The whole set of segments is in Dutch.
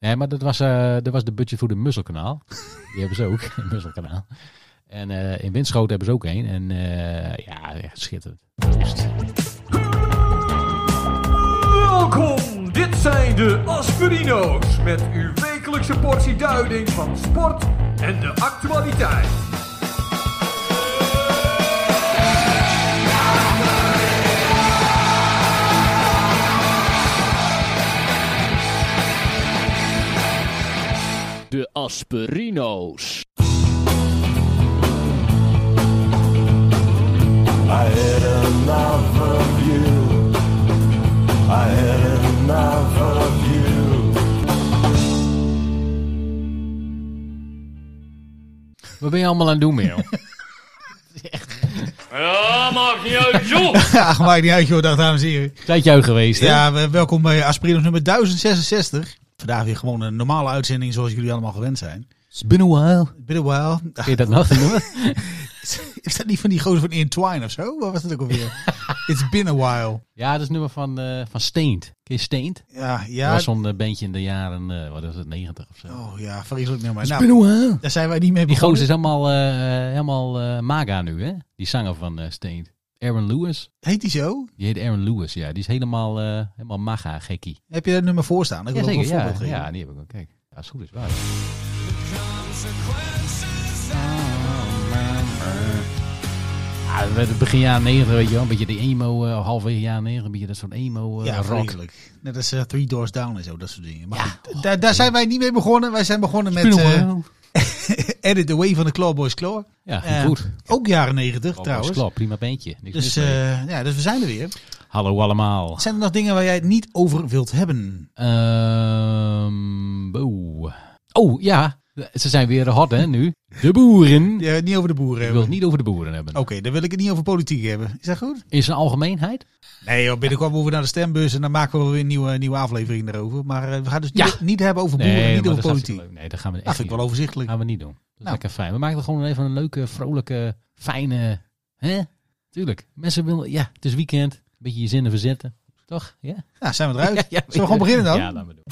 Nee, maar dat was, eh, dat was de budget voor de Musselkanaal. Die hebben ze ook, een Musselkanaal. En eh, in Winschoten hebben ze ook een. En eh, ja, echt schitterend. Welkom, dit zijn de Aspirino's met uw wekelijkse portie duiding van sport en de actualiteit. De Asperino's. I had enough of you. I had enough of you. Wat ben je allemaal aan het doen, Merel? Ja, maakt niet uit, joh! Ja, maakt niet uit joh, dag dames en heren. Tijdje uit geweest, hè? Ja, we- welkom bij Aspirinos nummer 1066. Vandaag weer gewoon een normale uitzending zoals jullie allemaal gewend zijn. It's been a while. Been a while. Ken je dat nog? dat? Is dat niet van die gozer van Entwine of zo? Wat was dat ook alweer? It's been a while. ja, dat is het nummer van, eh van Steent. Ken je Steent? Ja, Dat ja. was zo'n eh, bandje in de jaren, eh, wat was het, 90 of zo. Oh ja, vreselijk nummer. It's Nou, been a while. daar zijn wij niet mee Die begonnen. gozer is helemaal, helemaal maga nu, hè? Die zanger van Steent. Aaron Lewis. Heet die zo? Die heet Aaron Lewis, ja. Die is helemaal, eh, helemaal maga, gekkie. Heb je dat nummer voor staan? Ik wil Ja, zeker. Ja, ja, die heb ik ook. Kijk, ja, als het goed is waar. Ja, het begin jaren 90, weet je wel. Een beetje de emo, eh halve jaren 90, een beetje dat soort emo eh, Ja, rock. Net als Three Doors Down en zo, dat soort dingen. Maar Ja. daar, daar zijn wij niet mee begonnen. Wij zijn begonnen met Edit the Way van de Clawboys Claw. Ja, Eh, goed. Ook jaren 90 Oh, trouwens. Klopt, prima bandje. Niks Dus, eh, ja, dus we zijn er weer. Hallo allemaal. Zijn er nog dingen waar jij het niet over wilt hebben? Ehm oh. oh, ja. Ze zijn weer hot, hè, nu. De boeren. Ja, niet over de boeren Ik wil hebben. het niet over de boeren hebben. Oké, dan wil ik het niet over politiek hebben. Is dat goed? In zijn algemeenheid? Nee joh, binnenkort moeten we naar de stembus en dan maken we weer een nieuwe, nieuwe aflevering daarover. Maar eh, we gaan dus Ja. niet, hebben over boeren, maar niet over politiek. Nee, dat gaan we echt Dat vind ik wel overzichtelijk. gaan we niet doen. Nou. lekker fijn. We maken er gewoon even een leuke, vrolijke, fijne... Hè? Tuurlijk. Mensen willen... Ja, het is weekend. Een beetje je zinnen verzetten. Toch? Ja? Nou, zijn we eruit. Ja, ja, Zullen we gewoon beginnen dan? Ja, laten we doen.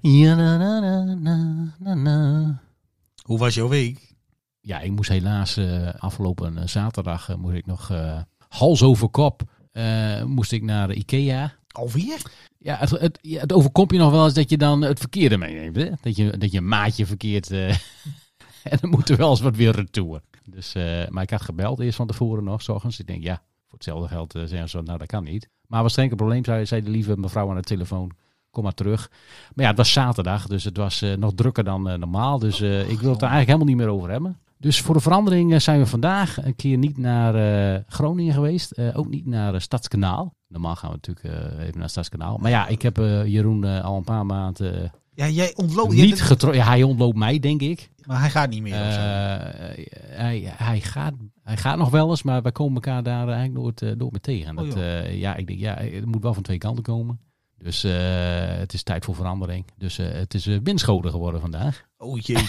Ja, na, na, na, na, na, na. Hoe was jouw week? Ja, ik moest helaas eh, afgelopen eh, zaterdag eh, moest ik nog hals over kop moest ik naar Ikea. Alweer? Ja het, het, ja, het overkomt je nog wel eens dat je dan het verkeerde meeneemt. Hè? Dat, je, dat je een maatje verkeerd... en dan moet er wel eens wat weer retour. Dus, maar ik had gebeld eerst van tevoren nog, s ochtends. Ik denk, ja, voor hetzelfde geld zeggen ze, nou dat kan niet. Maar was geen enkel probleem, zei, zei de lieve mevrouw aan de telefoon. Kom maar terug. Maar ja, het was zaterdag, dus het was nog drukker dan normaal. Dus ik wil het er eigenlijk helemaal niet meer over hebben. Dus voor de verandering eh, zijn we vandaag een keer niet naar eh, Groningen geweest. eh, ook niet naar eh, Stadskanaal. Normaal gaan we natuurlijk even naar Stadskanaal. Maar ja, ik heb Jeroen al een paar maanden Ja, jij ontloopt. niet getrokken. Ja, hij ontloopt mij, denk ik. Maar hij gaat niet meer. hij, hij, gaat, hij gaat nog wel eens, maar wij komen elkaar daar eigenlijk nooit, nooit meer tegen. Oh, Dat, ja, ik denk, ja, het moet wel van twee kanten komen. Dus eh, het is tijd voor verandering. Dus eh, het is uh, windschoten geworden vandaag. Oh jee.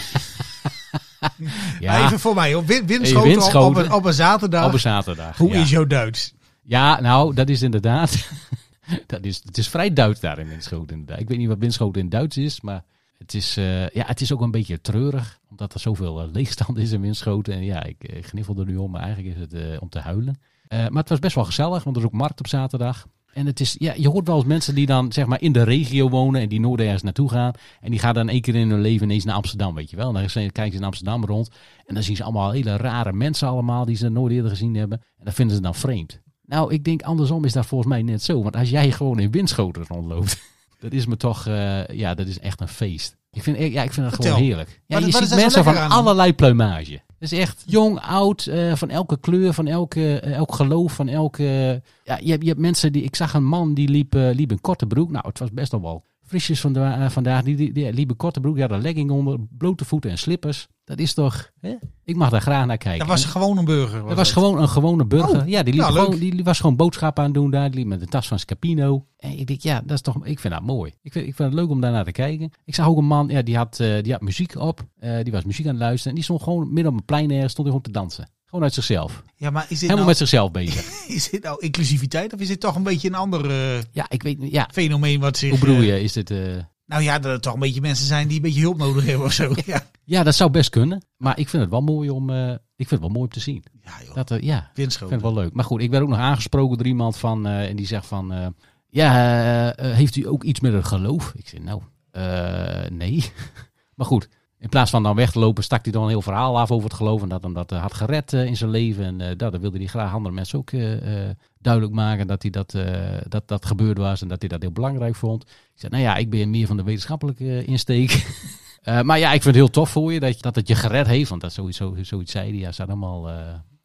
Ja, Even voor mij. hoor. Win- Hey, Windschoten, op- windschoten. Op, een, op een zaterdag. op een zaterdag. Hoe ja. is jouw Duits? Ja, nou, dat is inderdaad. dat is, het is vrij Duits daar in Winschoten. Inderdaad. Ik weet niet wat Winschoten in Duits is, maar het is, eh, ja, het is ook een beetje treurig. Omdat er zoveel eh, leegstand is in Winschoten. En ja, ik eh, gniffel er nu om, maar eigenlijk is het eh, om te huilen. Eh, maar het was best wel gezellig, want er is ook markt op zaterdag. En het is, ja, je hoort wel eens mensen die dan zeg maar in de regio wonen en die nooit ergens naartoe gaan. En die gaan dan één keer in hun leven ineens naar Amsterdam, weet je wel. En dan kijken ze in Amsterdam rond en dan zien ze allemaal hele rare mensen allemaal die ze nooit eerder gezien hebben. En dat vinden ze dan vreemd. Nou, ik denk andersom is dat volgens mij net zo. Want als jij gewoon in windschoten rondloopt, dat is me toch, eh, ja, dat is echt een feest. Ik vind, ja, ik vind het Vertel. gewoon heerlijk. Ja, Wat- je wat ziet mensen van aan allerlei pluimage. Is echt jong, oud, eh, van elke kleur, van elke, eh, elk geloof, van elke... ja, je hebt, je hebt mensen die... Ik zag een man die liep, eh, liep in korte broek. Nou, het was best wel wel frisjes eh, vandaag. Die, die, liep in korte broek, die had een legging onder, blote voeten en slippers. Dat is toch... Hè? Ik mag daar graag naar kijken. Dat was gewoon een burger. dat was gewoon een gewone burger. Oh, ja, die, liep nou, gewoon, die, die was gewoon boodschappen aan het doen daar. Die liep met een tas van Scapino. En ik denk, ja, dat is toch, ik vind dat mooi. Ik vind, ik vind het leuk om daarnaar te kijken. Ik zag ook een man, ja, die had, eh, die had muziek op. Eh, die was muziek aan het luisteren. En die stond gewoon midden op een plein ergens, stond hij gewoon te dansen. Gewoon uit zichzelf. Ja, maar is dit, Helemaal nou, met zichzelf bezig. is dit nou inclusiviteit of is dit toch een beetje een ander eh, ja, ik weet ja. fenomeen wat zich... Hoe bedoel je? Is dit... eh, nou ja, dat er toch een beetje mensen zijn die een beetje hulp nodig hebben of zo. Ja, Ja, dat zou best kunnen. Maar ik vind het wel mooi om, eh, ik vind het wel mooi om te zien. ja joh. Dat, eh, ja, ik vind het wel leuk. Maar goed, ik werd ook nog aangesproken door iemand van, eh, en die zegt van, ja, heeft u ook iets met het geloof? Ik zeg, nou, nee. maar goed, in plaats van dan weg te lopen, stak hij dan een heel verhaal af over het geloof. En dat hem dat eh, had gered eh, in zijn leven. En eh, dat wilde hij graag andere mensen ook duidelijk maken dat, hij dat, dat dat gebeurd was. En dat hij dat heel belangrijk vond. Ik zei, nou ja, ik ben meer van de wetenschappelijke insteek. Maar ja, ik vind het heel tof voor je dat, dat het je gered heeft. Want dat sowieso, zoiets zei hij. Ja, allemaal, eh,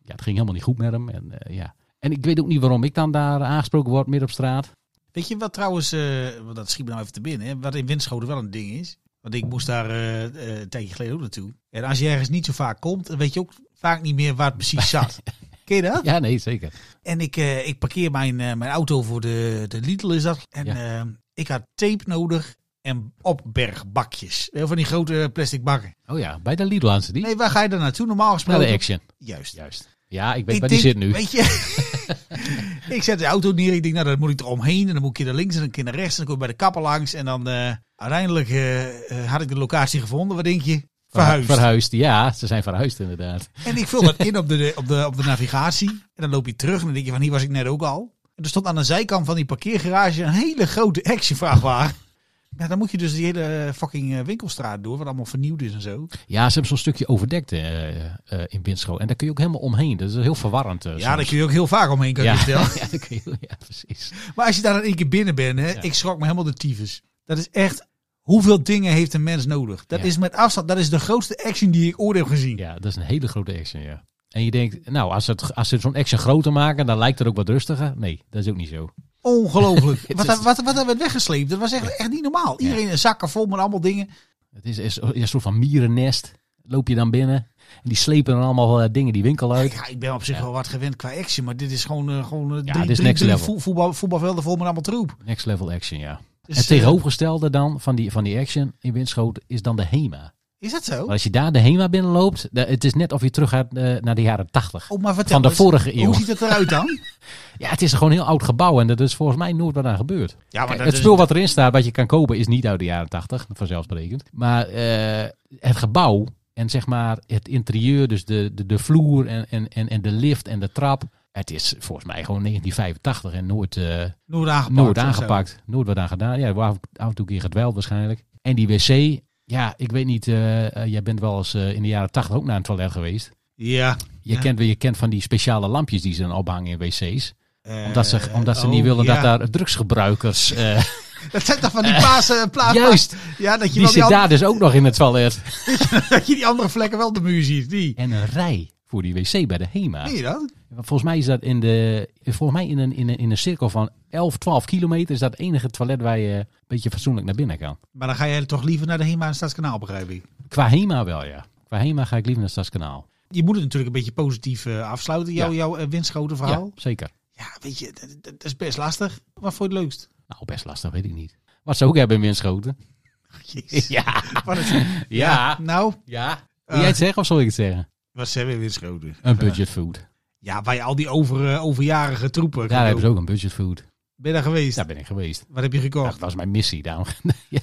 ja, het ging helemaal niet goed met hem. En, ja. en ik weet ook niet waarom ik dan daar aangesproken word midden op straat. Weet je wat trouwens, dat schiet me nou even te binnen, wat in Winschoten wel een ding is. Want ik moest daar eh, een tijdje geleden ook naartoe. En als je ergens niet zo vaak komt, dan weet je ook vaak niet meer waar het precies zat. Ken je dat? Ja, nee, zeker. En ik, eh, ik parkeer mijn, mijn auto voor de, de Lidl is dat. En Ja. ik had tape nodig en opbergbakjes. Heel van die grote plastic bakken. Oh ja, bij de Lidl aan ze die. Nee, waar ga je dan naartoe? Normaal Naar gesproken. de Action. Juist. Juist. Ja, ik weet waar die zit nu. Weet je, ik zet de auto neer. Ik denk, nou, dan moet ik er omheen. En dan moet ik keer naar links en een keer naar rechts. En dan kom ik bij de kapper langs. En dan eh, uiteindelijk eh, eh, had ik de locatie gevonden. Wat denk je? Verhuisd. Verhuisd, ja. Ze zijn verhuisd inderdaad. En ik vul dat in op de, op, de, op de navigatie. En dan loop je terug. En dan denk je van, hier was ik net ook al. En er stond aan de zijkant van die parkeergarage een hele grote actionvrachtwagen. Ja, dan moet je dus die hele fucking eh, winkelstraat door, wat allemaal vernieuwd is en zo. Ja, ze hebben zo'n stukje overdekt eh, eh, in Winschoten. En daar kun je ook helemaal omheen. Dat is heel verwarrend. Ja, daar kun je ook heel vaak omheen, kan ja. je ja, kun je, ja, precies. Maar als je daar in één keer binnen bent, hè, ik schrok me helemaal de tyfus. Dat is echt, hoeveel dingen heeft een mens nodig? Dat is met afstand, dat is de grootste action die ik ooit heb gezien. Ja, dat is een hele grote action, ja. En je denkt, nou, als, het, als ze zo'n action groter maken, dan lijkt het ook wat rustiger. Nee, dat is ook niet zo. Ongelooflijk. Wat, wat, wat, wat werd weggesleept, dat was echt, echt niet normaal. Iedereen in zakken vol met allemaal dingen. Het is, is een soort van mierennest. Loop je dan binnen. En die slepen dan allemaal eh, dingen die winkel uit. Ja, ik ben op zich wel wat gewend qua action, maar dit is gewoon, eh, gewoon eh, drie, dit is next drie level. voet- voetbal, voetbalvelden vol met allemaal troep. Next level action, ja. Dus, het tegenovergestelde dan van die, van die action in Winschoten is dan de HEMA. Is dat zo? Maar als je daar de HEMA binnenloopt, het is net of je terug gaat eh, naar de jaren 80. Oh, maar vertel Van de eens, vorige eeuw. Hoe ziet het eruit dan? Ja, het is gewoon een heel oud gebouw en dat is volgens mij nooit wat aan gebeurd. Ja, maar Kijk, het spul wat erin staat, wat je kan kopen, is niet uit de jaren 80, vanzelfsprekend. Maar eh, het gebouw en zeg maar het interieur, dus de, de, de vloer en, en, en, en de lift en de trap. Het is volgens mij gewoon 1985 en nooit, eh, Nooit aangepakt. nooit aangepakt. Nooit wat aan gedaan. Ja, af en toe een keer gedweld waarschijnlijk. En die wc, ja, ik weet niet, eh, eh, jij bent wel eens eh, in de jaren 80 ook naar een toilet geweest. Ja. Je, Ja. kent, je kent van die speciale lampjes die ze dan ophangen in wc's. Omdat ze, omdat ze oh, niet willen ja. dat daar drugsgebruikers... Dat zijn toch van die paas, plaats. juist, Ja, dat je, die zit daar dus ook nog in het toilet. dat je die andere vlekken wel de muur ziet. Die. En een rij voor die wc bij de HEMA. Zie je dat? Volgens mij is dat in, de, volgens mij in, een, in, een, in een cirkel van 11, 12 kilometer... is dat het enige toilet waar je een beetje fatsoenlijk naar binnen kan. Maar dan ga je toch liever naar de Hema en Stadskanaal, begrijp ik. Qua HEMA wel, ja. Qua HEMA ga ik liever naar Stadskanaal. Je moet het natuurlijk een beetje positief eh, afsluiten, jouw, Ja. jouw eh, winstgrote Ja, verhaal. zeker. Ja, weet je, dat, is best lastig. Wat vond je het leukst? Nou, best lastig, weet ik niet. Wat ze ook hebben in Winschoten. Jezus. Ja, Wat is, ja, Nou, ja. Wil jij het zeggen of zal ik het zeggen? wat ze hebben in winstgrote? Een budget food. Ja, waar je al die over, eh, overjarige troepen kan Daar hebben ze ook een budget food. Ben je daar geweest? Daar ben ik geweest. Wat heb je gekocht? Dat was mijn missie. Daarom, ja.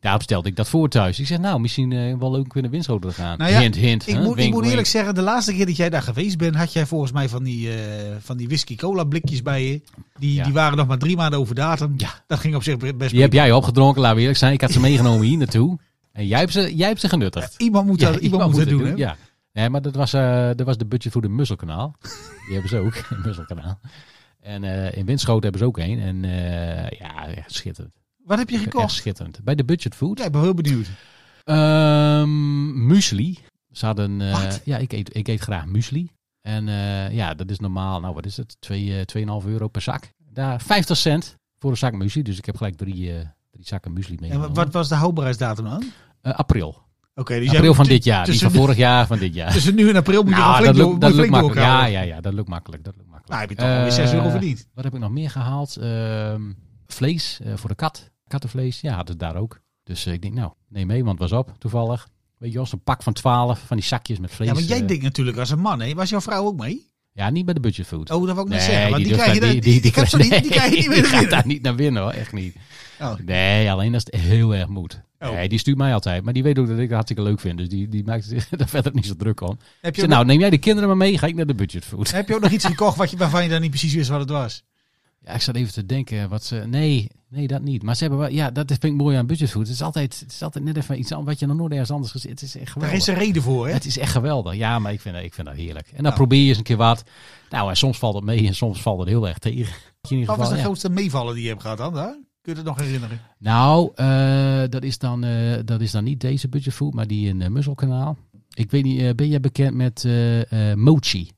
Daarom stelde ik dat voor thuis. Ik zeg, nou, misschien eh, wel leuk Winschoten te gaan. Nou ja, hint, hint. Ik hè? moet, ik moet eerlijk wink. zeggen, de laatste keer dat jij daar geweest bent, had jij volgens mij van die, eh, van die whisky cola blikjes bij je. Die, Ja. die waren nog maar drie maanden over datum. Ja. Dat ging op zich best Die prima. heb jij opgedronken, laten we eerlijk zijn. Ik had ze meegenomen hier naartoe. En jij hebt ze, jij hebt ze genuttigd. Iemand moet dat, iemand moet dat doen, hè? Ja. Nee, maar dat was, eh, dat was de budget voor de Musselkanaal. Die hebben ze ook, een Musselkanaal. En eh, in Winschoten hebben ze ook een. En eh, ja, echt schitterend. Wat heb je Echt gekocht? schitterend. Bij de budget food. Ja, ik ben heel benieuwd. Ehm muesli. Ze hadden, ja, ik eet, ik eet graag muesli. En ja, dat is normaal, nou wat is het, Twee, eh, 2,5 euro per zak. Daar 50 cent voor een zak muesli. Dus ik heb gelijk drie, drie zakken muesli En meegenomen. wat was de houdbaarheidsdatum dan? April. Oké, dus April van dit jaar. Niet van vorig jaar, van dit jaar. Tussen nu en april moet je Nou, dat lukt, dat lukt makkelijk. Ja, ja, ja, dat lukt makkelijk. Dat lukt makkelijk. Nou, heb je toch alweer 6 euro Eh, verdiend. Wat heb ik nog meer gehaald? Ehm, vlees eh, voor de kat. Kattenvlees. Ja, hadden ze daar ook. Dus eh, ik denk, nou, neem mee, want was op toevallig. Weet je wel, zo'n pak van 12 van die zakjes met vlees. Ja, maar jij denkt natuurlijk als een man, hè? Was jouw vrouw ook mee? Ja, niet bij de budgetfood. Oh, dat wil ik Nee, zeggen. Want die, krijg je die, die, die, niet, krijg je niet meer gaat daar niet naar binnen hoor, echt niet. Oh. Nee, alleen als het heel erg moet. Oh. Nee, die stuurt mij altijd. Maar die weet ook dat ik het hartstikke leuk vind. Dus die, die maakt zich daar verder niet zo druk om. Heb je, nou, neem jij de kinderen maar mee, ga ik naar de budgetfood. heb je ook nog iets gekocht wat je, waarvan je dan niet precies wist wat het was? Ja, ik zat even te denken wat ze. Nee, nee, dat niet. Maar ze hebben wel. Ja, dat vind ik mooi aan budgetfood. Het is altijd, het is altijd net even iets anders wat je nog nooit ergens anders gezien. Het is echt Daar geweldig. is een reden voor, hè? Het is echt geweldig. Ja, maar ik vind, dat- ik vind dat heerlijk. En dan Nou. probeer je eens een keer wat. Nou, en soms valt het mee en soms valt het heel erg tegen. In ieder Wat was de ja. grootste meevallen die je hebt gehad dan? Daar? Kun je het nog herinneren? Nou, eh, dat, is dan, eh, dat is dan niet deze budgetfood, maar die in uh, Muzzelkanaal. Ik weet niet, ben jij bekend met mochi?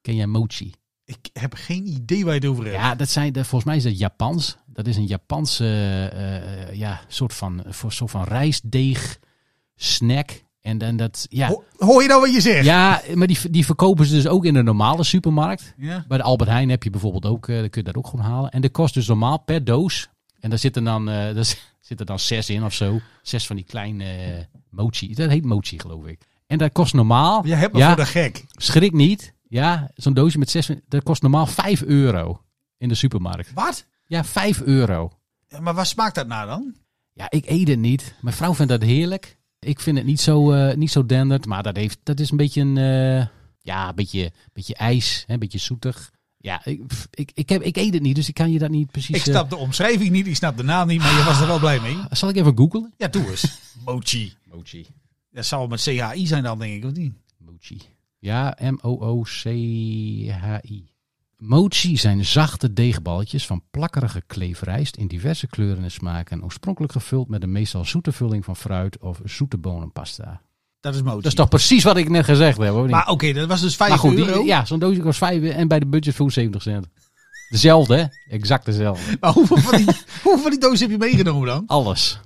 Ken jij mochi? Ik heb geen idee waar je het over hebt. Ja, dat zijn, de- volgens mij is dat Japans. Dat is een Japanse eh, eh, ja, soort van, voor, soort van rijstdeeg snack. En dan dat, ja. Ho- hoor je nou wat je zegt? Ja, maar die, die verkopen ze dus ook in de normale supermarkt. Ja. Bij de Albert Heijn heb je bijvoorbeeld ook, eh, dan kun je dat ook gewoon halen. En dat kost dus normaal per doos. En daar zitten dan, eh daar zitten dan zes in of zo. Zes van die kleine mochi. Dat heet mochi, geloof ik. En dat kost normaal, Je hebt me ja, voor de gek. schrik niet. Ja, zo'n doosje met zes, dat kost normaal 5 euro in de supermarkt. Wat? Ja, 5 euro. Ja, maar waar smaakt dat naar dan? Ja, ik eet het niet. Mijn vrouw vindt dat heerlijk. Ik vind het niet zo, eh niet zo denderd. Maar dat, heeft, dat is een beetje een, eh, ja, een beetje, beetje ijs. Hè, een beetje zoetig. Ja, ik, ik, ik, heb, ik eet het niet, dus ik kan je dat niet precies... Ik eh, snap de omschrijving niet, ik snap de naam niet, maar je was er wel blij mee. zal ik even googlen? Ja, doe eens. Mochi. Mochi. Dat zal met CHI zijn dan, denk ik, of niet? Mochi. Ja, M-O-O-C-H-I. Mochi zijn zachte deegballetjes van plakkerige kleefrijst in diverse kleuren en smaken. Oorspronkelijk gevuld met een meestal zoete vulling van fruit of zoete bonenpasta. Dat is Mochi. Dat is toch precies wat ik net gezegd heb, hoor. Maar oké, dat was dus 5 Maar goed, die- euro. ja, zo'n doosje kost 5 en bij de budgetfood 70 cent. Dezelfde, hè? Exact dezelfde. Maar hoeveel van, die, hoeveel van die dozen heb je meegenomen dan? Alles.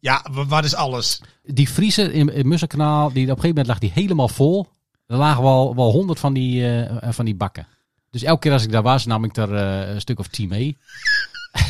Ja, wa- wat is alles? Die vriezer in, in Musselkanaal, die, op een gegeven moment lag die helemaal vol. Er lagen wel, wel 100 van die, eh, van die bakken. Dus elke keer als ik daar was, nam ik er eh, een stuk of 10 mee. ja,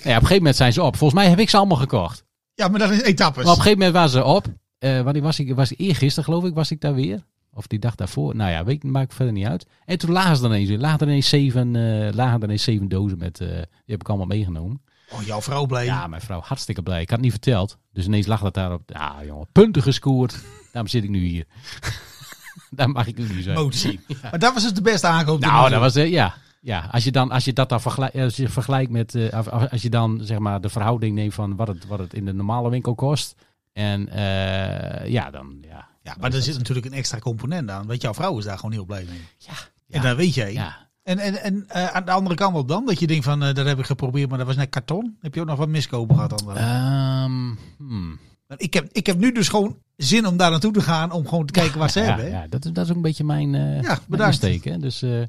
op een gegeven moment zijn ze op. Volgens mij heb ik ze allemaal gekocht. Ja, maar dat is etappes. Maar op een gegeven moment waren ze op. Eh wanneer was ik? Was ik eergisteren geloof ik, was ik daar weer. Of die dag daarvoor. Nou ja, weet, maakt verder niet uit. En toen lagen ze er ineens. Lagen er ineens zeven, eh, lagen er ineens zeven dozen met. eh, die heb ik allemaal meegenomen. Oh, jouw vrouw blij. Ja, mijn vrouw hartstikke blij. Ik had het niet verteld. Dus ineens lag dat daarop. Ja, jongen, punten gescoord. Daarom zit ik nu hier. Daar mag ik nu niet zijn. Mochi. Maar dat was dus de beste aankoop. Nou, dat was eh, ja. Ja, als je, dan, als je dat dan vergelijkt, als je vergelijkt met, eh, of als je dan zeg maar de verhouding neemt van wat het, wat het in de normale winkel kost. En eh, ja, dan ja. Ja, maar er zit natuurlijk een extra component aan. Want jouw vrouw is daar gewoon heel blij mee. Ja, En dat weet jij. ja. En, en, en eh, aan de andere kant op dan? Dat je denkt van, eh, dat heb ik geprobeerd, maar dat was net karton. Heb je ook nog wat miskopen gehad dan? Ehm, hmm. Ik, heb, ik heb nu dus gewoon zin om daar naartoe te gaan, om gewoon te kijken wat ze ja, hebben. hè? Ja, dat, is, dat is ook een beetje mijn, eh Ja, mijn bedankt. insteek, hè. Dus, eh,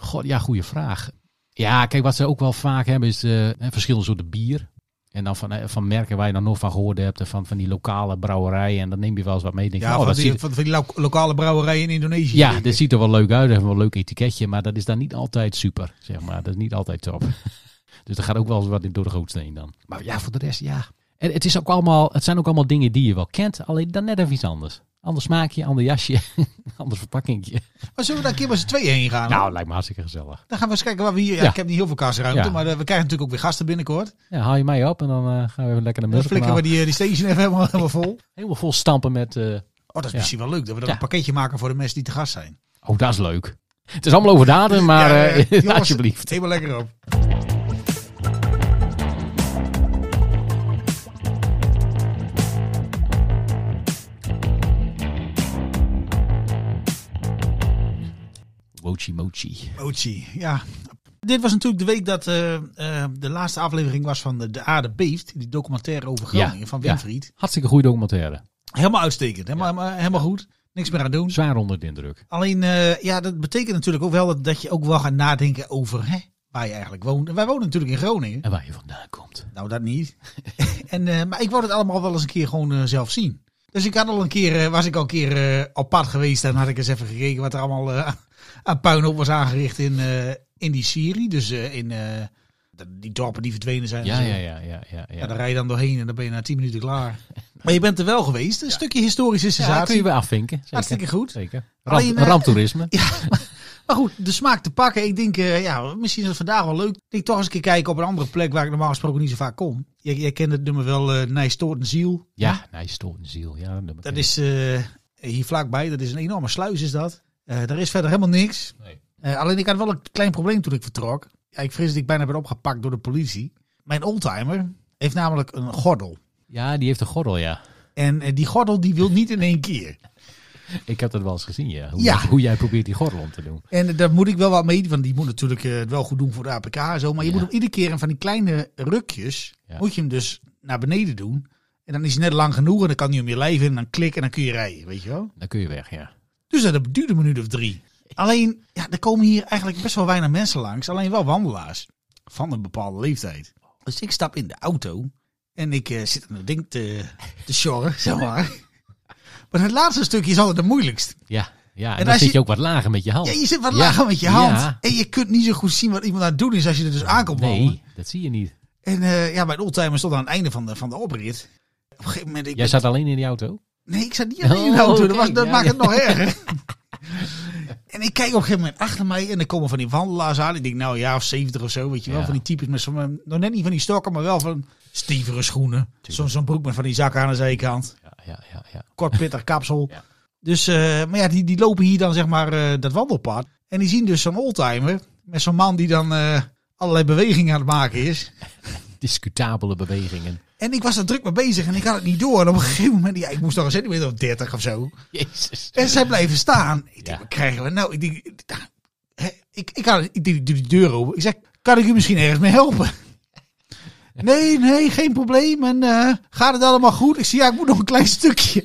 god, ja, goede vraag. Ja, kijk, wat ze ook wel vaak hebben is eh, verschillende soorten bier. En dan van, van merken waar je nog nooit van gehoord hebt. En van, van die lokale brouwerijen. En dan neem je wel eens wat mee. Denk je, Ja, oh, van, dat die, ziet, van, die lo- lokale brouwerij in Indonesië. ja, dit ziet er wel leuk uit. Heeft wel een leuk etiketje. Maar dat is dan niet altijd super, zeg maar. Dat is niet altijd top. dus er gaat ook wel eens wat in door de gootsteen dan. Maar ja, voor de rest, ja. En het, is ook allemaal, het zijn ook allemaal dingen die je wel kent. Alleen dan net even iets anders. Ander smaakje, ander jasje, ander verpakkingje. Maar zullen we daar een keer met z'n tweeën heen gaan? Nou, lijkt me hartstikke gezellig. Dan gaan we eens kijken waar we hier... Ja, Ja. Ik heb niet heel veel kasruimte, Ja. maar eh, we krijgen natuurlijk ook weer gasten binnenkort. Ja, haal je mij op en dan eh, gaan we even lekker naar Dan de flikken we die, eh, die station even helemaal, helemaal vol. Helemaal vol stampen met... Oh, dat is misschien wel leuk. Dat we dan Ja. een pakketje maken voor de mensen die te gast zijn. Oh, dat is leuk. Het is allemaal over datum, maar Ja, jongens, alsjeblieft. Helemaal lekker op. Mochi mochi. Mochi, ja. Dit was natuurlijk de week dat eh, eh, de laatste aflevering was van de, de Aarde Beeft. Die documentaire over Groningen Ja, van ja. Winfried. Hartstikke goede documentaire. Helemaal uitstekend. Helemaal, helemaal, helemaal goed. Niks meer aan doen. Zwaar onder de indruk. Alleen, eh, ja, dat betekent natuurlijk ook wel dat, dat je ook wel gaat nadenken over hè, waar je eigenlijk woont. En wij wonen natuurlijk in Groningen. En waar je vandaan komt. Nou, dat niet. en, maar ik wou het allemaal wel eens een keer gewoon zelf zien. Dus ik had al een keer, was ik al een keer op pad geweest en had ik eens even gekeken wat er allemaal aan puinhoop was aangericht in, eh, in die Syrië. Dus eh, in eh, die dorpen die verdwenen zijn. Ja, ja, ja, ja, ja. Ja, ja. daar rij je dan doorheen en dan ben je na 10 minuten klaar. Maar je bent er wel geweest. Een stukje historische Ja, sensatie. kun je weer afvinken. Zeker. Hartstikke goed. Zeker. Alleen, Ramp, ramptoerisme. Ja, maar, maar goed, de smaak te pakken. Ik denk, ja, misschien is het vandaag wel leuk. Ik toch eens een keer kijken op een andere plek waar ik normaal gesproken niet zo vaak kom. Jij, jij kent het nummer wel, eh Nijstoort en Ziel. Ja, nee, stoort een ziel. Ja, dat, Dat is eh, hier vlakbij. Dat is een enorme sluis is dat. Eh daar is verder helemaal niks. Nee. Eh, alleen ik had wel een klein probleem toen ik vertrok. Ja, ik vrees dat ik bijna ben opgepakt door de politie. Mijn oldtimer heeft namelijk een gordel. Ja, die heeft een gordel, ja. En eh, die gordel die wil niet in één keer. Ik heb dat wel eens gezien, ja. Hoe, Ja. Jij, hoe jij probeert die gordel om te doen. En daar moet ik wel wat mee, want die moet natuurlijk eh, het wel goed doen voor de APK en zo. Maar je Ja. moet hem iedere keer in van die kleine rukjes, Ja. moet je hem dus naar beneden doen. En dan is hij net lang genoeg en dan kan hij om je lijf in en dan klik en dan kun je rijden, weet je wel. Dan kun je weg, ja. Dus dat duurde een minuut of drie. Alleen, ja, er komen hier eigenlijk best wel weinig mensen langs. Alleen wel wandelaars van een bepaalde leeftijd. Dus ik stap in de auto en ik eh, zit aan het ding te, te sjorren, zeg maar. Maar het laatste stukje is altijd het moeilijkst. Ja, ja. En, En dan zit je- je ook wat lager met je hand. Ja, je zit wat Ja, lager met je hand. ja. En je kunt niet zo goed zien wat iemand aan het doen is als je er dus aankomt. Nee, dat zie je niet. En eh, ja, mijn oldtimer stond aan het einde van de, van de oprit. Op een gegeven moment... Ik Jij zat alleen in die auto? Nee, ik zat niet alleen in de Oh, auto. Dat, oké. was, dat Ja, maakt ja. het nog erger. en ik kijk op een gegeven moment achter mij en er komen van die wandelaars aan. Ik denk, nou ja, of 70 of zo, weet je wel. Van die types met zo'n, nog net niet van die stokken, maar wel van stevige schoenen. Zo'n zo'n broek met van die zakken aan de zijkant. Ja, ja, ja. ja. Kort pittig kapsel. Dus, eh, maar ja, die, die lopen hier dan zeg maar eh, dat wandelpad. En die zien dus zo'n oldtimer met zo'n man die dan eh, allerlei bewegingen aan het maken is. Discutabele bewegingen. En ik was er druk mee bezig en ik had het niet door. En op een gegeven moment, ja, ik moest nog een centimeter of 30 of zo. Jezus. En zij blijven staan. Ik denk, Ja. wat krijgen we nou? Ik denk, nou, ik, ik, had, ik doe die deur open. Ik zeg, kan ik u misschien ergens mee helpen? Nee, nee, geen probleem. En eh, gaat het allemaal goed? Ik zie, ja, ik moet nog een klein stukje.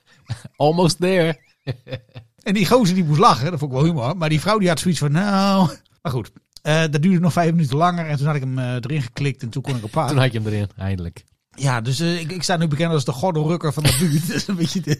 Almost there. En die gozer die moest lachen, dat vond ik wel humor. Maar die vrouw die had zoiets van, nou... Maar goed, dat duurde nog vijf minuten langer. En toen had ik hem eh, erin geklikt en toen kon ik op pad. Toen had je hem erin, eindelijk. Ja, dus eh, ik, ik sta nu bekend als de gordelrukker van de buurt. dat is een beetje de...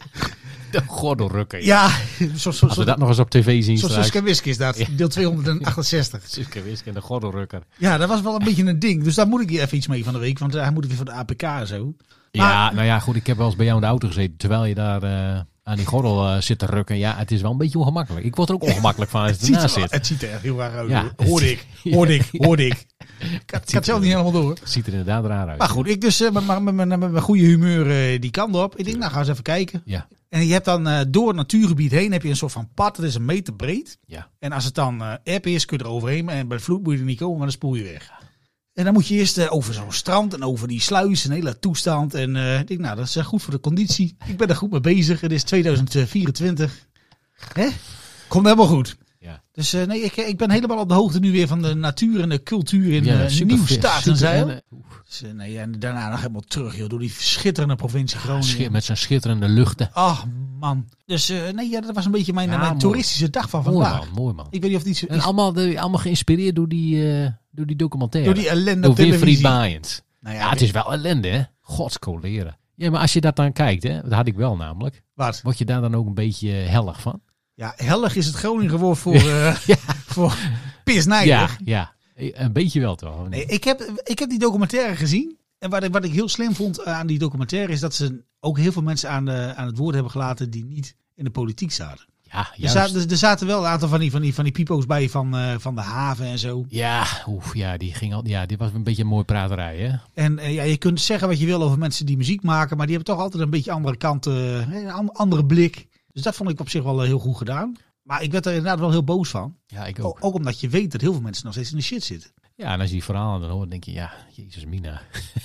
De gordelrukker. Ja, zo, zo, Als we zo, dat nog eens op tv zien zo straks. Suske Wisk is dat. Deel 268. Suske Wisk en de gordelrukker. Ja, dat was wel een beetje een ding. Dus daar moet ik hier even iets mee van de week. Want eh, hij moet weer voor de APK en zo. Ja, nou ja, goed. Ik heb wel eens bij jou in de auto gezeten. Terwijl je daar eh, aan die gordel eh, zit te rukken. Ja, het is wel een beetje ongemakkelijk. Ik word er ook ongemakkelijk van als Het ernaast er, zit. het ziet er echt heel raar uit. Ja, hoor. Hoorde ik, hoorde ik, hoorde ik. Ik had, het zelf niet helemaal door. Het ziet er inderdaad raar uit. Maar goed, ik dus eh, met, mijn goede humeur eh, die kant op. Ik denk, nou ga eens even kijken. Ja, En je hebt dan door het natuurgebied heen heb je een soort van pad. Dat is een meter breed. ja. En als het dan app is, kun je er overheen. En bij de vloed moet je er niet komen, maar dan spoel je weg. En dan moet je eerst eh, over zo'n strand en over die sluis, een hele toestand. En eh, ik denk, nou, dat is eh, goed voor de conditie. Ik ben er goed mee bezig. Het is 2024. Hè? Komt helemaal goed. Ja. Dus eh, nee, ik, ik ben helemaal op de hoogte nu weer van de natuur en de cultuur in ja eh super nieuw vis, staat en eh, Dus, eh, nee, en daarna nog helemaal terug, joh, door die schitterende provincie schit- Groningen. met zijn schitterende luchten. Ach, man. Dus eh, nee, ja, dat was een beetje mijn, Ja, mijn mooi. toeristische dag van Mooi vandaag. man, mooi man. Ik weet niet of iets, En allemaal, de, allemaal geïnspireerd door die, door die documentaire. door die ellende Door op televisie. Nou Ja, het is wel ellende, hè? Godskoleren. Ja, maar als je dat dan kijkt, hè, dat had ik wel namelijk. Wat? Word je daar dan ook een beetje hellig van? Ja, hellig is het Groningen woord voor, eh Ja. voor. Ja, ja. Een beetje wel toch? Nee, ik, heb, ik heb die documentaire gezien. En wat ik, wat ik heel slim vond aan die documentaire is dat ze ook heel veel mensen aan, de, aan het woord hebben gelaten die niet in de politiek zaten. Ja, Er juist. zaten, er zaten wel een aantal van die, van die, van die pipo's bij van, eh, van de haven en zo. Ja, oef, ja, die ging al. Ja, dit was een beetje een mooie praterij, hè? En eh, ja, je kunt zeggen wat je wil over mensen die muziek maken, maar die hebben toch altijd een beetje andere kant, eh, een an- andere blik. Dus dat vond ik op zich wel eh, heel goed gedaan. Maar ik werd er inderdaad wel heel boos van. Ja, ik O- ook. ook omdat je weet dat heel veel mensen nog steeds in de shit zitten. Ja, en als je die verhalen dan hoort, denk je, ja, jezus mina.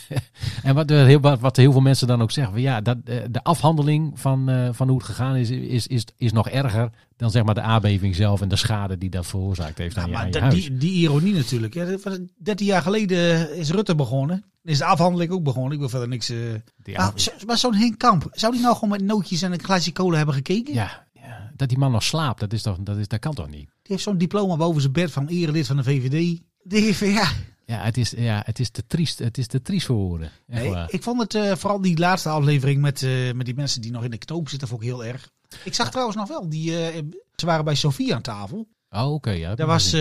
en wat, er heel, wat, heel veel mensen dan ook zeggen, van, ja, dat, eh, de afhandeling van, eh, van hoe het gegaan is, is, is, is nog erger dan zeg maar de aardbeving zelf en de schade die dat veroorzaakt heeft aan Ja, je, aan huis. die, die ironie natuurlijk. Ja, dat was 13 jaar geleden is Rutte begonnen. Is de afhandeling ook begonnen. Ik wil verder niks. eh Die maar zo'n Henk Kamp, zou die nou gewoon met nootjes en een glaasje cola hebben gekeken? ja, ja, dat die man nog slaapt, dat, is toch, dat, is, dat kan toch niet? Die heeft zo'n diploma boven zijn bed van erelid van de VVD. Die ja, Ja, het is, ja, het is te triest. Het is te triest voor woorden. Nee, ik vond het eh, vooral die laatste aflevering met, eh, met die mensen die nog in de knoop zitten, vond ik heel erg. Ik zag trouwens nog wel, die, eh, ze waren bij Sofie aan tafel. Oh, oké. ja, Daar was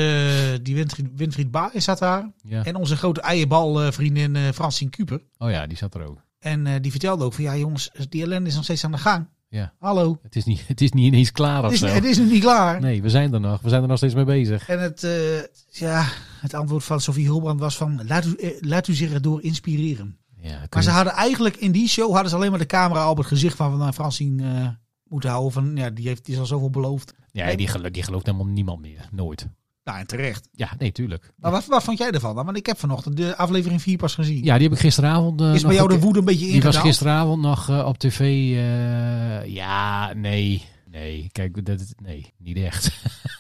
die Winfried, Winfried zat daar. ja. En onze grote eierbal-vriendin eh Francine Kuper. Oh ja, die zat er ook. En die vertelde ook van, ja jongens, die ellende is nog steeds aan de gang. Ja. Hallo, Het is niet, het is niet ineens klaar het of is, zo. het is nog niet klaar. Nee, we zijn er nog. We zijn er nog steeds mee bezig. En het, eh, ja, het antwoord van Sofie Hulbrand was van, laat u, eh, laat u zich erdoor inspireren. Ja, Maar ze hadden eigenlijk in die show hadden ze alleen maar de camera op het gezicht van, van Francine eh, moeten houden. Van, ja, die heeft die is al zoveel beloofd. ja die, die gelooft helemaal niemand meer. Nooit. Nou, en terecht. Ja, nee, tuurlijk. Maar wat, wat vond jij ervan dan? Want ik heb vanochtend de aflevering 4 pas gezien. Ja, die heb ik gisteravond. eh, is bij jou de woede een beetje Die was ingedaald? gisteravond nog eh, op tv. eh, ja, nee. Nee, kijk, dat, nee, niet echt.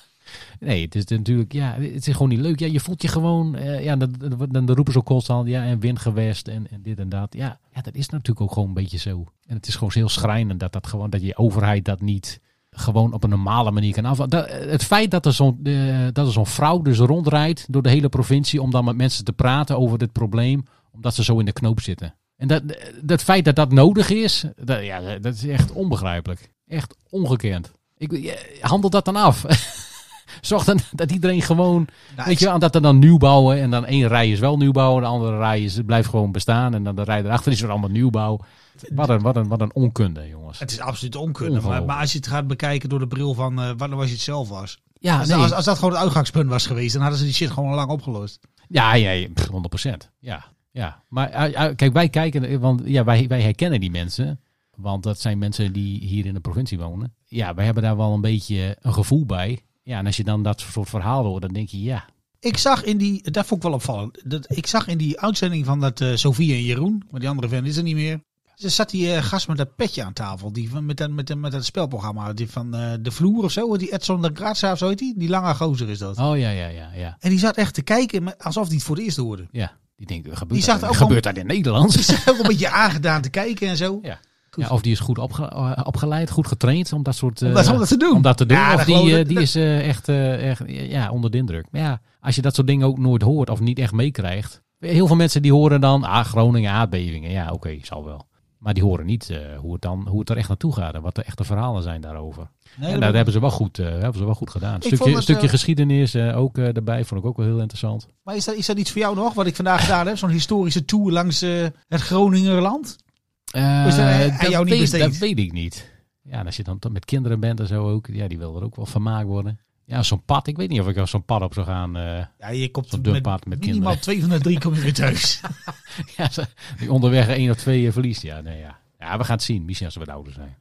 nee, het is natuurlijk, ja, het is gewoon niet leuk. Ja, je voelt je gewoon, eh, ja, dan, dan, dan roepen ze ook constant, ja, en windgewest en, en dit en dat. Ja, ja, dat is natuurlijk ook gewoon een beetje zo. En het is gewoon heel schrijnend dat dat gewoon, dat je overheid dat niet gewoon op een normale manier kan af. Dat, het feit dat er zo'n eh, dat er zo'n vrouw dus rondrijdt door de hele provincie om dan met mensen te praten over dit probleem, omdat ze zo in de knoop zitten. En dat, dat feit dat dat nodig is, dat, ja, dat is echt onbegrijpelijk. Echt ongekend. Ik, handel dat dan af. Zorg dan dat iedereen gewoon, Nou, weet je wel, dat er dan nieuwbouwen en dan één rij is wel nieuwbouw, de andere rij is, blijft gewoon bestaan en dan de rij erachter is er allemaal nieuwbouw. Wat een, wat een, wat een onkunde, jongens. Het is absoluut onkunde. Maar, maar als je het gaat bekijken door de bril van eh wat als je het zelf was. Ja, Als, nee. als, als dat gewoon het uitgangspunt was geweest, dan hadden ze die shit gewoon lang opgelost. Ja, ja, ja, pff, 100%. Ja, ja. Maar eh, eh, kijk, wij kijken, want ja, wij, wij herkennen die mensen. Want dat zijn mensen die hier in de provincie wonen. Ja, wij hebben daar wel een beetje een gevoel bij. Ja, en als je dan dat soort verhaal hoort, dan denk je, ja. Ik zag in die, dat vond ik wel opvallend. Dat, ik zag in die uitzending van dat eh Sofie en Jeroen, maar die andere vent is er niet meer. Er zat die eh, gast met dat petje aan tafel, die van, met, dat, met, met dat spelprogramma, die van eh, de vloer of zo, die Edson de Graza of zo heet die, die lange gozer is dat. Oh ja, ja, ja, ja. En die zat echt te kijken alsof hij het voor het eerst hoorde. Ja, die denkt, gebeurt, Die zag ook gebeurt dat in Nederland? Die zat ook een beetje aangedaan te kijken en zo. Ja. Ja, of die is goed opge- eh, opgeleid, goed getraind om dat soort... eh, Om dat- om dat te doen. Om dat te doen. Ja, of die, die is echt, echt ja, onder de indruk. Maar ja, als je dat soort dingen ook nooit hoort of niet echt meekrijgt. Heel veel mensen die horen dan, ah, Groningen aardbevingen. Ja, oké, zal wel. Maar die horen niet eh, hoe, het dan, hoe het er echt naartoe gaat en wat de echte verhalen zijn daarover. Nee, en dat dat hebben ze wel goed, eh, hebben ze wel goed gedaan. Een stukje, het, stukje eh, geschiedenis ook erbij, vond ik ook wel heel interessant. Maar is dat, is dat iets voor jou nog, wat ik vandaag gedaan heb? Zo'n historische tour langs het Groningerland? Is dat jou dat, niet weet, dat weet ik niet. Ja, en als je dan met kinderen bent en zo ook, ja, die wil er ook wel vermaakt worden. Ja, zo'n pad, ik weet niet of ik zo'n pad op zou gaan. eh, Ja, je komt Zo'n met, pad met minimaal twee van de drie kom je weer thuis. ja, die onderweg één of twee eh, verliest. Ja, nee, ja. ja, we gaan het zien. Misschien als we wat ouder zijn.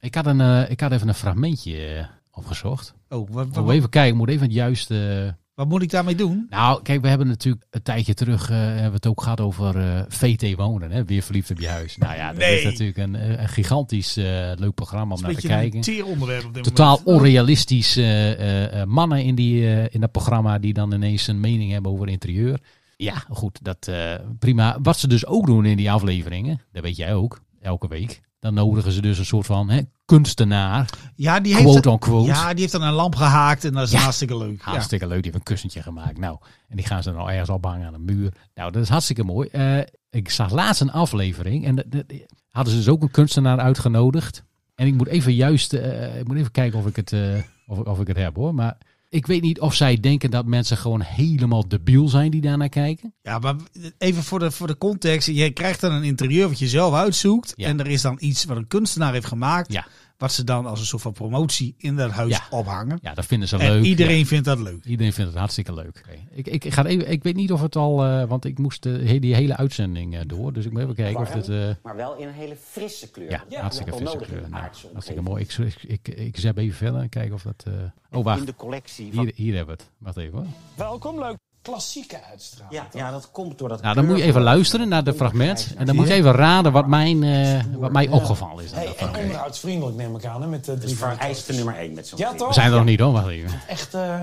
Ik had, een, eh, ik had even een fragmentje opgezocht. Oh, wat, wat, even kijken, ik moet even het juiste... wat moet ik daarmee doen? Nou, kijk, we hebben natuurlijk een tijdje terug eh, hebben we het ook gehad over eh, VT wonen. Hè? Weer verliefd op je huis. Nou ja, dat Nee. is natuurlijk een, eh, een gigantisch leuk programma om naar te kijken. een teer onderwerp op dit Totaal moment. onrealistisch eh, mannen in, die, in dat programma die dan ineens een mening hebben over interieur. Ja, goed, dat prima. Wat ze dus ook doen in die afleveringen, dat weet jij ook, elke week. Dan nodigen ze dus een soort van hè, kunstenaar, Ja, die heeft, quote on quote. ja, die heeft dan een lamp gehaakt en dat is Ja. hartstikke leuk. Ja. Hartstikke leuk, die heeft een kussentje gemaakt. Nou, en die gaan ze dan al ergens ophangen aan een muur. Nou, dat is hartstikke mooi. Eh, ik zag laatst een aflevering en dat- dat- hadden ze dus ook een kunstenaar uitgenodigd. En ik moet even juist, eh, ik moet even kijken of ik het, eh, of, of ik het heb hoor. Maar ik weet niet of zij denken dat mensen gewoon helemaal debiel zijn die daarnaar kijken. Ja, maar even voor de, voor de context. Je krijgt dan een interieur wat je zelf uitzoekt. Ja. En er is dan iets wat een kunstenaar heeft gemaakt. Ja. Wat ze dan als een soort van promotie in dat huis Ja. ophangen. Ja, dat vinden ze en leuk. iedereen Ja, vindt dat leuk. iedereen vindt het hartstikke leuk. Oké. Ik, ik, ga even, ik weet niet of het al, eh, want ik moest de, die hele uitzending eh, door. Dus ik moet even kijken of eh, maar wel in een hele frisse kleur. Ja, Dat hartstikke is wel frisse nodig in kleur. Nou, hartstikke mooi. Ik, ik, ik, ik zap even verder en kijken of dat... eh, Oh, In wacht. de collectie van... Hier, hier hebben we het. Wacht even hoor. Welkom, leuk. Klassieke uitstraling. Ja, ja, dat komt door dat Nou, dan moet je even luisteren naar de fragment. En dan moet je even raden wat, mijn, eh, wat mij opgevallen is. aan Hey, dat en onderhoudsvriendelijk neem ik aan, hè, met de Dat drie foto's. nummer 1 met zo'n Ja, toch? We zijn er nog niet hoor, wacht even. Echt, eh,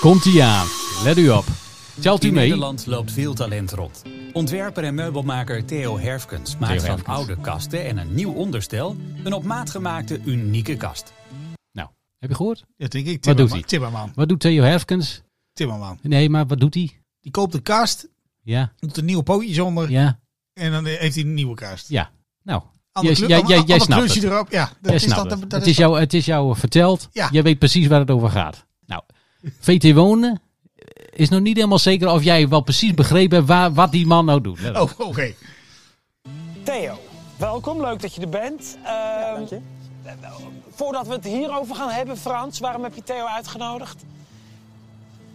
Komt ie aan. Let u op. Telt u In mee. Nederland loopt veel talent rond. Ontwerper en meubelmaker Theo Herfkens maakt van Herfkens. oude kasten en een nieuw onderstel een op maat gemaakte unieke kast. Heb je gehoord? Ja, denk ik. Wat doet Timmerman. hij? Timmerman. Wat doet Theo Herfkens? Timmerman. Nee, maar wat doet hij? Die koopt een kast, Ja, doet een nieuwe pootjes onder ja, en dan heeft hij een nieuwe kast. ja. Nou, jij, jij, jij, ander jij snapt het. erop. Ja, dat Jij is snapt dat, het. dat, het, is jou, het is jou verteld. Ja. Jij weet precies waar het over gaat. Nou, VT Wonen is nog niet helemaal zeker of jij wel precies begrepen hebt waar, wat die man nou doet. Oh, oké. Theo, welkom. Leuk dat je er bent. Ehm, Voordat we het hierover gaan hebben, Frans, waarom heb je Theo uitgenodigd?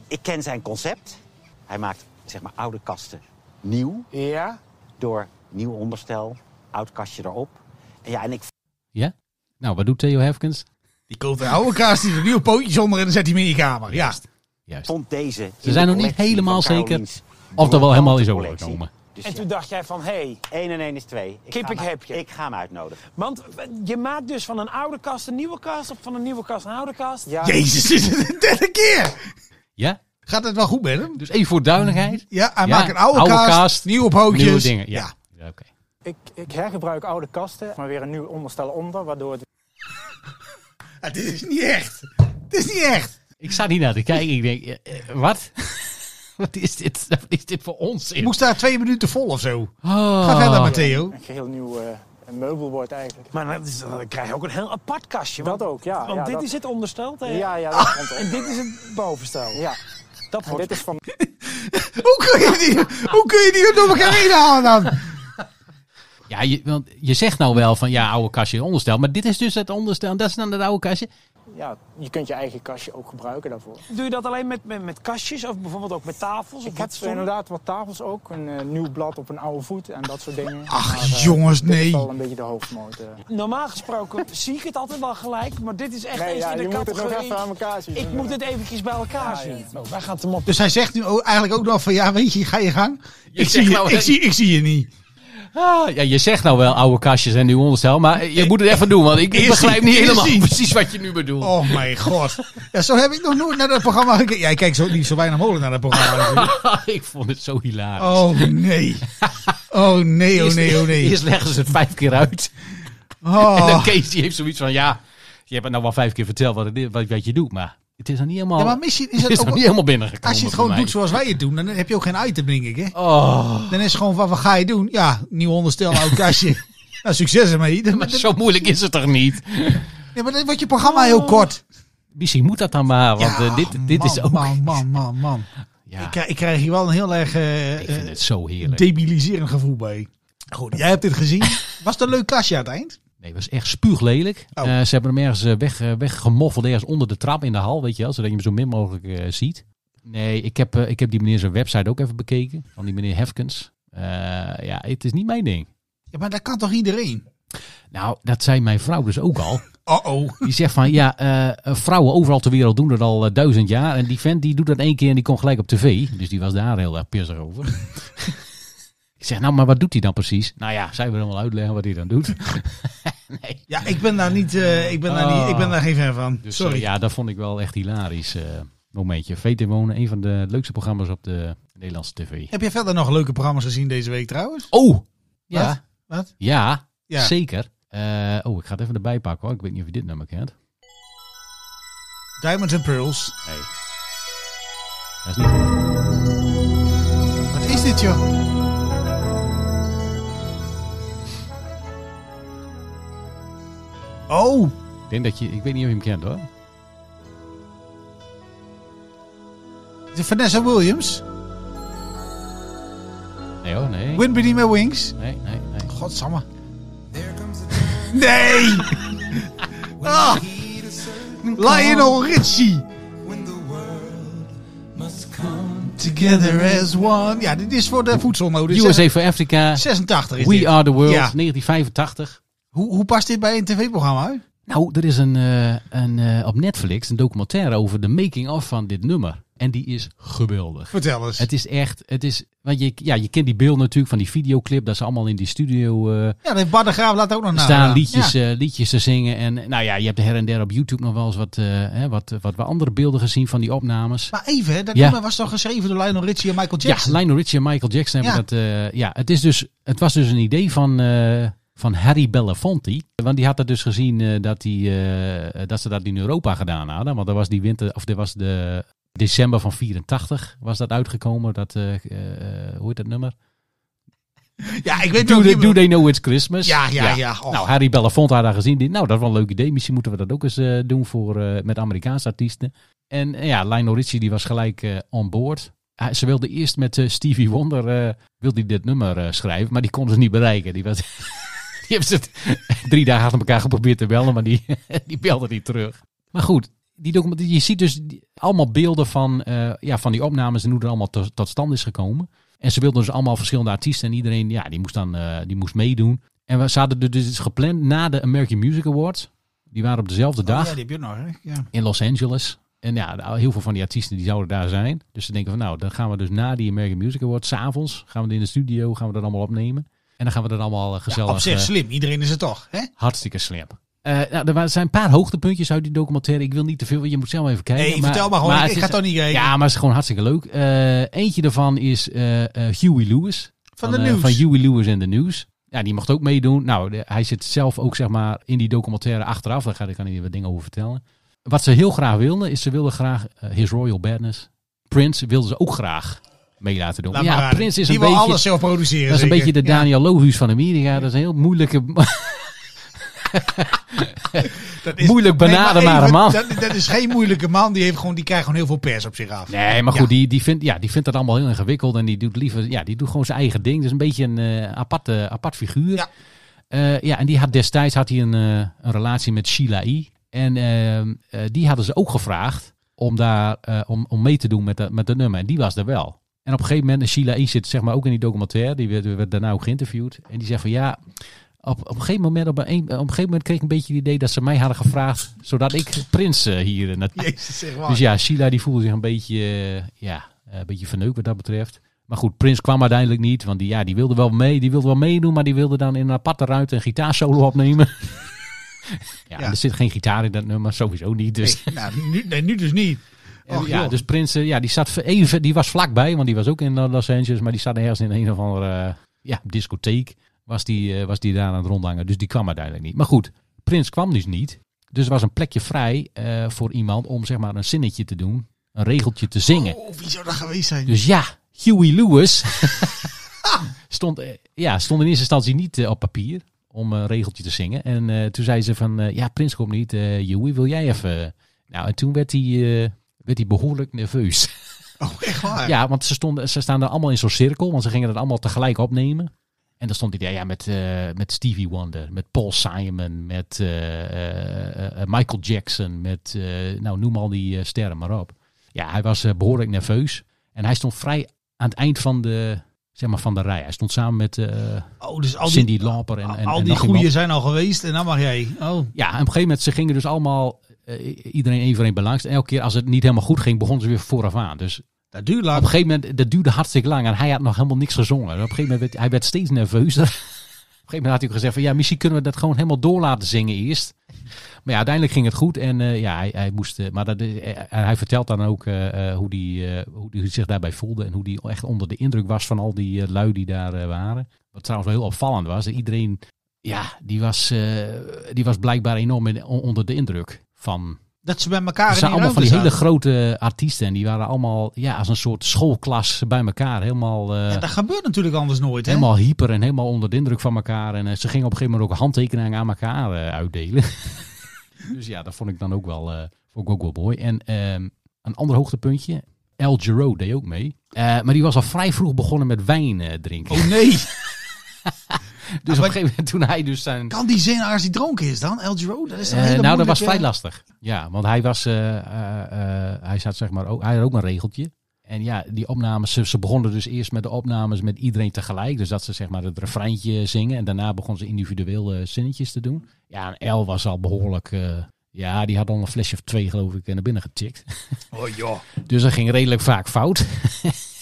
Ik ken zijn concept. Hij maakt zeg maar oude kasten nieuw Ja. door nieuw onderstel, oud kastje erop. En ja, en ik Ja? Nou, wat doet Theo Herfkens? Die koopt een oude kast, die doet een nieuwe pootjes onder en dan zet hij hem in je kamer. Ja. Juist. vond deze. Ze zijn nog niet helemaal zeker of er er wel helemaal is overgekomen. Dus En ja, toen dacht jij van, hé, hey, 1 en 1 is 2. Ik Kip, ga ik heb je. Ik ga hem uitnodigen. want je maakt dus van een oude kast een nieuwe kast, of van een nieuwe kast een oude kast? Ja. Jezus, dit is de derde keer. Ja? Gaat het wel goed met hem? Dus even voor duidelijkheid. Ja, hij Ja, maakt een oude, oude kast, kast, nieuwe pootjes. Nieuwe dingen. Ja. ja. oké. Ik, ik hergebruik oude kasten, maar weer een nieuw onderstel onder, waardoor het Ja, dit is niet echt. Dit is niet echt. Ik sta niet naar te kijken. Ik denk, eh, eh, wat? wat is dit? Wat is dit voor onzin? Ik moest daar twee minuten vol of zo. Oh. Ga verder, Matteo. een geheel nieuw eh, meubel wordt eigenlijk. Maar dan, is- dan krijg je ook een heel apart kastje. Dat want, ook, ja. Want ja, dit dat- is het onderstel. Ja, ja, dat komt En dit is het bovenstel. Ja, Dat wordt dit is van Hoe kun je die, hoe kun je die door elkaar heen halen dan? Ja, je, want je zegt nou wel van ja, oude kastje onderstel. Maar dit is dus het onderstel. En dat is dan het oude kastje. Ja, je kunt je eigen kastje ook gebruiken daarvoor. Doe je dat alleen met, met, met kastjes of bijvoorbeeld ook met tafels? Of Ik heb inderdaad wat tafels ook, een eh, nieuw blad op een oude voet en dat soort dingen. Ach, Maar, eh, jongens, dit is nee. wel een beetje de hoofdmoot. eh. Normaal gesproken zie ik het altijd wel gelijk, maar dit is echt Nee, eens ja, in de je moet het nog even aan elkaar zien. Ik moet het eventjes bij elkaar Ja, zien. Oh, wij gaan het hem op. Dus hij zegt nu eigenlijk ook nog van, ja, weet je, ga je gang. Ik zie, je, nou, ik, zie, ik zie je niet. Ah, ja, je zegt nou wel oude kastjes en nieuw onderstel. Maar je moet het even doen. Want ik, begrijp niet helemaal precies wat je nu bedoelt. Oh mijn god. Ja, zo heb ik nog nooit naar dat programma gekeken. Jij kijkt zo niet zo weinig mogelijk naar dat programma. ik vond het zo hilarisch. Oh nee. Oh nee, oh nee, oh nee. Eerst leggen ze het vijf keer uit. En dan Oh. Kees die heeft zoiets van ja, je hebt het nou wel vijf keer verteld wat, het is, wat, wat je doet. Maar het is nog niet helemaal, Ja, maar misschien is het het is ook nog niet helemaal binnengekomen Als je het gewoon doet zoals wij het doen, dan heb je ook geen item, denk ik. Hè? Oh, Dan is het gewoon van, wat ga je doen? Ja, nieuw onderstel, oud kastje. Nou, succes ermee. Maar zo moeilijk is het toch niet? ja, maar dan wordt je programma heel kort. Misschien moet dat dan maar, want Ja, eh, dit, dit man, is ook... Man, man, man, man. Ja, Ik, krijg- ik krijg hier wel een heel erg eh, ik vind eh, het zo heerlijk. debiliserend gevoel bij. Goed, jij hebt dit gezien. Was het een leuk kastje aan het eind? Nee, het was echt spuuglelijk. Oh. Eh, ze hebben hem ergens eh, weg, eh, weggemoffeld, ergens onder de trap in de hal, weet je wel, zodat je hem zo min mogelijk ziet. Nee, ik heb, ik heb die meneer zijn website ook even bekeken, van die meneer Hefkens. Ja, het is niet mijn ding. Ja, maar dat kan toch iedereen? Nou, dat zei mijn vrouw dus ook al. Oh oh. Die zegt van, ja, vrouwen overal ter wereld doen dat al duizend jaar. En die vent die doet dat één keer en die komt gelijk op tv. Dus die was daar heel erg pissig over. ik zeg, nou, maar wat doet hij dan precies? Nou ja, zij wil hem wel uitleggen wat hij dan doet. nee. Ja, ik ben daar niet, eh, ik ben daar niet, ik ben daar geen fan van. Dus Sorry. eh, ja, dat vond ik wel echt hilarisch. eh, momentje. VT Wonen, een van de leukste programma's op de Nederlandse tv. Heb je verder nog leuke programma's gezien deze week trouwens? Oh! Ja, Wat? ja, Ja. zeker. Eh, oh, ik ga het even erbij pakken hoor. Ik weet niet of je dit nummer kent. Diamonds and Pearls. Nee. Dat is niet goed. Wat is dit joh? Oh, Ik denk dat je, ik weet niet of je hem kent hoor. de Vanessa Williams. Nee hoor, nee. Win Beneath My Wings. Nee, nee, nee. Godsamme. Nee! ah. Lionel Richie. Together as one. Ja, dit is voor de voedselmodus. USA for Africa. 86 is We dit. Are the World, Ja. 1985. Hoe, hoe past dit bij een tv-programma? Nou, er is een, eh, een, eh, op Netflix een documentaire over de making-of van dit nummer. En die is geweldig. Vertel eens. Het is echt, het is, want je, ja, je kent die beeld natuurlijk van die videoclip, dat ze allemaal in die studio eh, Ja, dat heeft Bart de Graaf laat ook nog na. staan liedjes, liedjes te zingen. En nou ja, je hebt her en der op YouTube nog wel eens wat, hè, wat, wat, wat andere beelden gezien van die opnames. Maar even, hè, dat Ja. nummer was toch geschreven door Lionel Richie en Michael Jackson? Ja, Lionel Richie en Michael Jackson hebben Ja. dat. ja, het, is dus, het was dus een idee van, van Harry Belafonte. Want die had het dus gezien eh, dat, die, eh, dat ze dat in Europa gedaan hadden. Want er was die winter, of er was de december van 84 was dat uitgekomen. Dat, eh, hoe heet dat nummer? Ja, ik weet Do, niet do they know it's Christmas? Ja, ja, ja. Nou, Harry Belafonte had daar gezien. Die, nou, dat is wel een leuk idee. Misschien moeten we dat ook eens doen voor, met Amerikaanse artiesten. En ja, Lionel Richie die was gelijk on board. Ze wilde eerst met Stevie Wonder eh, wilde hij dit nummer schrijven, maar die konden ze niet bereiken. Die, was, die hebben ze het drie dagen achter elkaar geprobeerd te bellen, maar die, die belde niet terug. Maar goed, die document, je ziet dus allemaal beelden van, eh, ja, van die opnames en hoe het allemaal tot, tot stand is gekomen. En ze wilden dus allemaal verschillende artiesten en iedereen, ja, die moest dan eh, die moest meedoen. En we zaten er dus gepland na de American Music Awards. Die waren op dezelfde Oh, dag ja, die heb je nog, hè? Ja. in Los Angeles. En ja, heel veel van die artiesten die zouden daar zijn. Dus ze denken van nou, dan gaan we dus na die American Music Awards, s'avonds, gaan we het in de studio, gaan we dat allemaal opnemen. En dan gaan we dat allemaal eh, gezellig... Op zich eh, slim, iedereen is het toch, hè? Hartstikke slim. Eh, nou, er zijn een paar hoogtepuntjes uit die documentaire. Ik wil niet te veel, je moet zelf even kijken. Nee, vertel maar gewoon, ik- is- ga toch niet kijken. Ja, maar het is gewoon hartstikke leuk. Eh, eentje daarvan is eh, eh, Huey Lewis. Van de nieuws. Van Huey Lewis en de nieuws. Ja, die mocht ook meedoen. Nou, de- hij zit zelf ook zeg maar in die documentaire achteraf. Daar ga ik kan hij wat dingen over vertellen. Wat ze heel graag wilden, is ze wilden graag His Royal Badness. Prince wilden ze ook graag mee laten doen. Laat ja. Prince is die een wil beetje... alles zelf produceren. Dat is een zeker. beetje de Ja. Daniel Lohuus van Amerika. Dat is een heel moeilijke, Dat is- moeilijk benaderbare man. Dat, dat is geen moeilijke man. Die, heeft gewoon, die krijgt gewoon heel veel pers op zich af. Nee, maar goed, Ja. die, die, vindt, ja, die vindt dat allemaal heel ingewikkeld. En die doet liever, ja, die doet gewoon zijn eigen ding. Dat is een beetje een eh, aparte, apart figuur. Ja. Eh, ja, en die had destijds had hij een, eh, een relatie met Sheila E. En ehm, eh, die hadden ze ook gevraagd om, daar, eh, om, om mee te doen met de, met de nummer. En die was er wel. En op een gegeven moment, en Sheila E. zit zeg maar ook in die documentaire. Die werd, werd daarna ook geïnterviewd. En die zegt van ja, op, op een gegeven moment, op een, op een gegeven moment kreeg ik een beetje het idee dat ze mij hadden gevraagd. Zodat ik Prins eh, hier Jezus, zeg maar. dus ja, Sheila die voelde zich een beetje, eh, ja, eh, een beetje verneukt wat dat betreft. Maar goed, Prins kwam uiteindelijk niet, want die, ja, die wilde wel mee, die wilde wel meedoen, maar die wilde dan in een aparte ruimte een gitaarsolo opnemen. ja, Ja. er zit geen gitaar in dat nummer, sowieso niet. Dus, Nee, nou, nu, nee, nu dus niet. Och, ja, joh. dus Prins, eh, ja, die zat even, die was vlakbij, want die was ook in Los Angeles, maar die zat ergens in een of andere eh, ja, discotheek. Was die, eh, was die daar aan het rondhangen, dus die kwam uiteindelijk niet. Maar goed, Prins kwam dus niet. Dus er was een plekje vrij voor iemand om zeg maar een zinnetje te doen, een regeltje te zingen. Oh, wie zou dat geweest zijn? Dus ja, Huey Lewis stond, ja, stond in eerste instantie niet op papier om een regeltje te zingen. En toen zei ze van, ja, Prins komt niet. Huey, wil jij even... Nou, en toen werd hij, werd hij behoorlijk nerveus. Oh, echt waar? ja, want ze, stonden, ze staan er allemaal in zo'n cirkel, want ze gingen het allemaal tegelijk opnemen. En dan stond hij daar ja, met, eh, met Stevie Wonder, met Paul Simon, met eh, eh, Michael Jackson, met, nou noem al die sterren maar op. Ja, hij was eh, behoorlijk nerveus. En hij stond vrij aan het eind van de, zeg maar, van de rij. Hij stond samen met Oh, dus al die, Cindy Lauper en, en, al die goeie zijn al geweest en dan mag jij. Oh, Ja, en op een gegeven moment, ze gingen dus allemaal, iedereen één voor één belangs. En elke keer als het niet helemaal goed ging, begonnen ze weer vooraf aan. Dus dat duurt op een gegeven moment, dat duurde hartstikke lang en hij had nog helemaal niks gezongen. En op een gegeven moment, werd, hij werd steeds nerveuzer. op een gegeven moment had hij ook gezegd van, ja, misschien kunnen we dat gewoon helemaal door laten zingen eerst. Maar ja, uiteindelijk ging het goed en eh, ja, hij, hij moest, eh, maar dat, eh, hij vertelt dan ook eh, eh, hoe hij eh, hoe die zich daarbij voelde en hoe hij echt onder de indruk was van al die eh, lui die daar eh, waren. Wat trouwens wel heel opvallend was, iedereen, ja, die was, eh, die was blijkbaar enorm in- onder de indruk van Dat ze bij elkaar in zijn allemaal van die hele grote artiesten. En die waren allemaal ja, als een soort schoolklas bij elkaar. Helemaal, eh, Ja, dat gebeurt natuurlijk anders nooit, hè? helemaal hyper en helemaal onder de indruk van elkaar. En eh, ze gingen op een gegeven moment ook handtekeningen aan elkaar eh, uitdelen. dus ja, dat vond ik dan ook wel, vond ik ook wel mooi. En ehm, een ander hoogtepuntje. El Giro deed ook mee. Maar die was al vrij vroeg begonnen met wijn drinken. Oh nee, dus op een gegeven moment toen hij dus zijn... kan die zin als hij dronken is dan? El Giro? Dat is Eh, hele nou, dat was vrij lastig. Ja, want hij was, eh, eh, hij zat zeg maar ook, hij had ook een regeltje. En ja, die opnames, ze, ze begonnen dus eerst met de opnames met iedereen tegelijk. Dus dat ze zeg maar het refreintje zingen. En daarna begonnen ze individueel zinnetjes te doen. Ja, en El was al behoorlijk, eh, Ja, die had al een flesje of twee, geloof ik, naar binnen getikt. Oh joh. Dus dat ging redelijk vaak fout.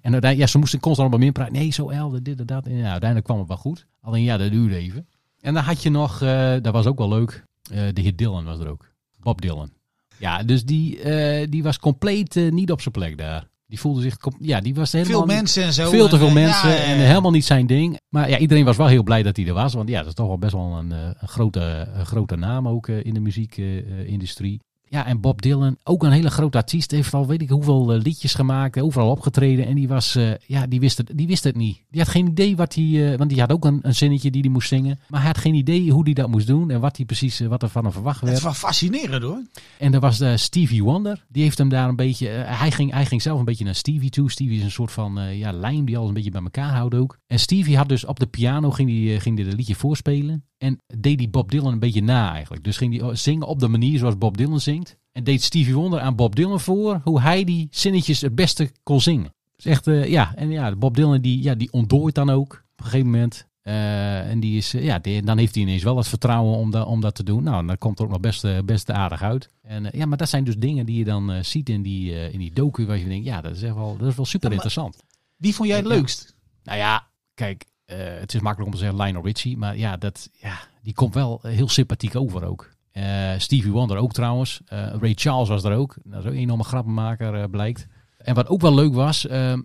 en uiteindelijk, ja, ze moesten constant op meer praten. Nee, zo elde, dit en dat. En ja, uiteindelijk kwam het wel goed. Alleen ja, dat duurde even. En dan had je nog, eh, dat was ook wel leuk, eh, de heer Dylan was er ook. Bob Dylan. Ja, dus die, eh, die was compleet niet op zijn plek daar. Die voelde zich, ja, die was helemaal Veel mensen en zo. veel te veel mensen ja, en helemaal niet zijn ding. Maar ja, iedereen was wel heel blij dat hij er was. Want ja, dat is toch wel best wel een, een, grote, een grote naam ook in de muziekindustrie. Ja, en Bob Dylan, ook een hele grote artiest, heeft al weet ik hoeveel eh, liedjes gemaakt, overal opgetreden. En die was, eh, ja, die wist, het, die wist het niet. Die had geen idee wat hij, eh, want die had ook een, een zinnetje die hij moest zingen. Maar hij had geen idee hoe hij dat moest doen en wat hij precies, eh, wat er van hem verwacht Het werd. is wel fascinerend hoor. En er was Stevie Wonder. Die heeft hem daar een beetje. eh, hij, ging, hij ging zelf een beetje naar Stevie toe. Stevie is een soort van eh, ja, lijm die alles een beetje bij elkaar houdt ook. En Stevie had dus op de piano ging die, eh, ging die de liedje voorspelen. En deed die Bob Dylan een beetje na eigenlijk. Dus ging hij zingen op de manier zoals Bob Dylan zingt. En deed Stevie Wonder aan Bob Dylan voor hoe hij die zinnetjes het beste kon zingen. Dus echt, eh, ja. En ja, Bob Dylan die, ja, die ontdooit dan ook op een gegeven moment. Eh, en die is, eh, ja, die- dan heeft hij ineens wel het vertrouwen om, da, om dat te doen. Nou, dan komt er ook nog best, best aardig uit. En ja, maar dat zijn dus dingen die je dan ziet in die, in die docu. Waar je denkt, ja, dat is echt wel, dat is wel super interessant. Wie vond jij het leukst? Nou ja, kijk, het is makkelijk om te zeggen Lionel Richie. Maar ja, dat, ja die komt wel eh, heel sympathiek over ook. Eh, Stevie Wonder ook trouwens. Eh, Ray Charles was er ook. Dat ook een enorme grappenmaker eh, blijkt. En wat ook wel leuk was, eh, eh,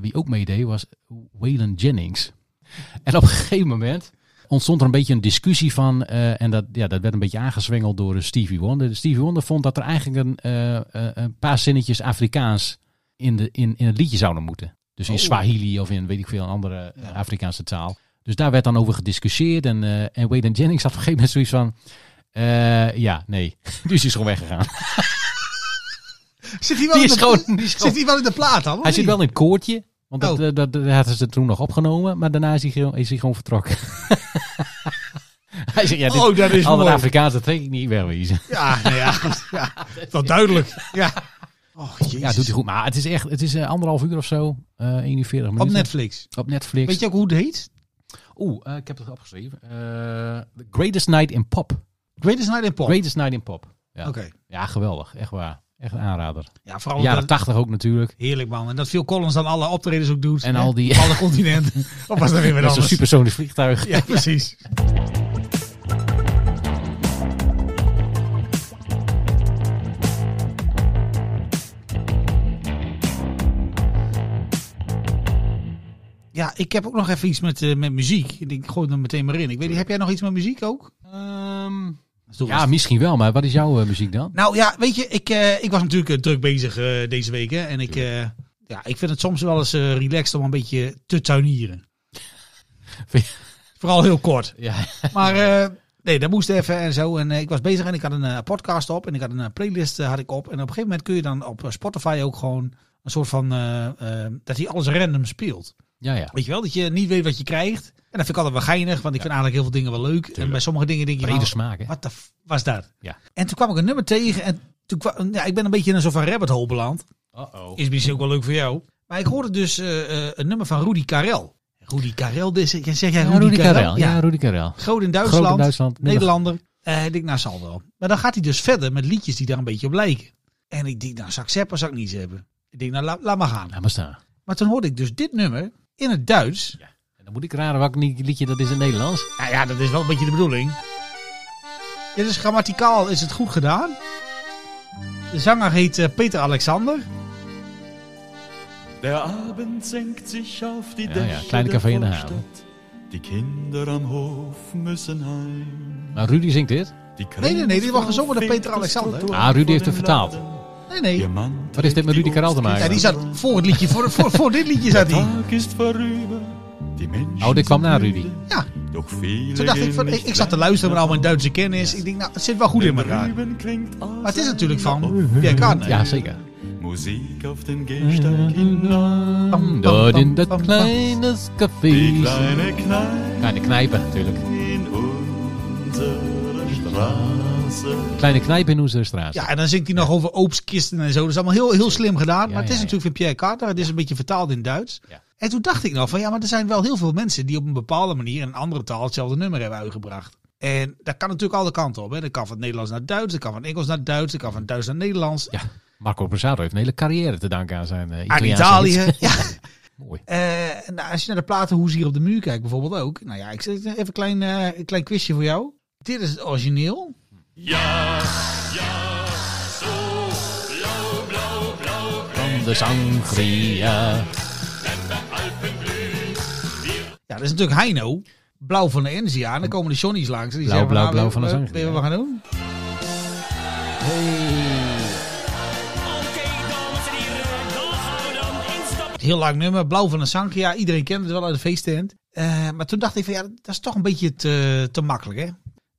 wie ook meedeed, was Waylon Jennings. En op een gegeven moment ontstond er een beetje een discussie van. eh, en dat, ja, dat werd een beetje aangezwengeld door eh, Stevie Wonder. Stevie Wonder vond dat er eigenlijk een, eh, eh, een paar zinnetjes Afrikaans in, de, in, in het liedje zouden moeten. Dus in Oh. Swahili of in weet ik veel een andere eh, Afrikaanse taal. Dus daar werd dan over gediscussieerd. En, eh en Waylon Jennings had op een gegeven moment zoiets van... eh, ja, nee. dus is gewoon weggegaan. Zit hij wel, in, de, gewoon, zit gewoon- wel in de plaat dan? hij zit wel in het koortje. Want dat, Oh. eh, dat, dat hadden ze toen nog opgenomen. Maar daarna is hij gewoon, is hij gewoon vertrokken. hij zegt, ja, dit, Oh, dat is. Afrikaanse trek ik niet wegwezen. Ja, nou ja, ja, wel duidelijk. Ja. Oh, jezus. Ja, doet hij goed. Maar het is echt, het is eh, anderhalf uur of zo. eh 41 minuten. Op Netflix. Op Netflix. Weet je ook hoe het heet? Oeh, eh, ik heb het opgeschreven. The Greatest Night in Pop. Greatest Night in Pop. Greatest Night in Pop. Ja, Oké. ja geweldig. Echt waar. Echt een aanrader. Ja, vooral Jaren dat, 80 ook natuurlijk. heerlijk man. En dat Phil Collins dan alle optredens ook doet. En hè? al die- Op alle continenten. of was dat weer Met zo'n anders? supersonisch vliegtuig. Ja, precies. Ja, ik heb ook nog even iets met, eh, met muziek. Ik gooi er meteen maar in. Ik weet niet, heb jij nog iets met muziek ook? Ehm, ja, eens. misschien wel. Maar wat is jouw eh, muziek dan? Nou ja, weet je, ik, eh, ik was natuurlijk druk bezig eh, deze week. Hè, en ik, eh, ja, ik vind het soms wel eens eh, relaxed om een beetje te tuinieren. Vooral heel kort. Ja. Maar eh, nee, dat moest even en zo. En ik was bezig en ik had een podcast op. En ik had een playlist had ik op. En op een gegeven moment kun je dan op Spotify ook gewoon een soort van... dat hij alles random speelt. Ja, ja. Weet je wel, dat je niet weet wat je krijgt. En dat vind ik altijd wel geinig, want ik vind eigenlijk heel veel dingen wel leuk. En bij sommige dingen denk je Brede van, smaak, hè? wat de f- was dat? Ja. En toen kwam ik een nummer tegen en toen kwam, ja, ik ben een beetje in een soort van rabbit hole beland. Uh-oh. Is misschien ook wel leuk voor jou. Maar ik hoorde dus eh, eh, een nummer van Rudy Karel. Rudy Karel, dus, zeg jij Ja, Rudy, Rudy Karel? Karel. Ja, Rudy Karel. Groot in Duitsland, Groot in Duitsland. Nederlander. Eh, ik denk, nou zal wel. Maar dan gaat hij dus verder met liedjes die daar een beetje op lijken. En ik denk, nou zal ik zappen, zal ik niet hebben. Ik denk, nou laat, laat maar gaan. Laat maar staan. Maar toen hoorde ik dus dit nummer in het Duits. En dan moet ik raden welk liedje dat is in het Nederlands. Nou ja, dat is wel een beetje de bedoeling. Dit is grammaticaal, is het goed gedaan. De zanger heet eh, Peter Alexander. Der Abend senkt sich auf die Ja, ja, kleine café in de haven. Die Kinder am Hof müssen heim. Maar Rudy zingt dit. Die Nee, nee, nee, dit wordt gezongen door Peter Alexander. Ah, Rudy heeft het vertaald. Nee, nee. Wat is dit met Rudy Karel te maken? Ja, die zat voor het liedje, voor, voor, voor dit liedje zat hij. Die Oh, dit kwam na Rudy. Ja, toen dacht ik, van, ik, ik zat te luisteren met al mijn Duitse kennis. Ik denk, nou, het zit wel goed in elkaar. Maar het is natuurlijk van Pierre. Ja, zeker. Musik auf den Gehsteig. Dort in dat kleine Die café. kleine Kneipe Kleine knijpen natuurlijk. in unserer Straße. Kleine knijpen in onze straat. Ja, en dan zingt hij nog over obstkisten en zo. Dat is allemaal heel, heel slim gedaan. Maar het is natuurlijk van Pierre Carter. Het is een beetje vertaald in Duits. En toen dacht ik nog van ja, maar er zijn wel heel veel mensen die op een bepaalde manier in een andere taal hetzelfde nummer hebben uitgebracht. En dat kan natuurlijk alle kanten op. Hè. Dat kan van het Nederlands naar Duits, dat kan van Engels naar Duits, dat kan van Duits naar Nederlands. Ja, Marco Borsato heeft een hele carrière te danken aan zijn uh, Aan Italiaanse Italië. Ja. Mooi. Eh, nou, als je naar de platenhoes hier op de muur kijkt bijvoorbeeld ook. Nou ja, ik zet even een klein, eh, een klein quizje voor jou. Dit is het origineel. Van de Sangria. Ja, dat is natuurlijk Heino. Blauw van de Enzia. En dan komen de Johnny's langs. En die Blauw, zeggen blauw, van, blauw nou, van de weet je Sangria. wat we gaan doen? Heel lang nummer. Blauw van de Sangria. Iedereen kent het wel uit de feesttent. Eh, maar toen dacht ik van ja, dat is toch een beetje te, te makkelijk hè.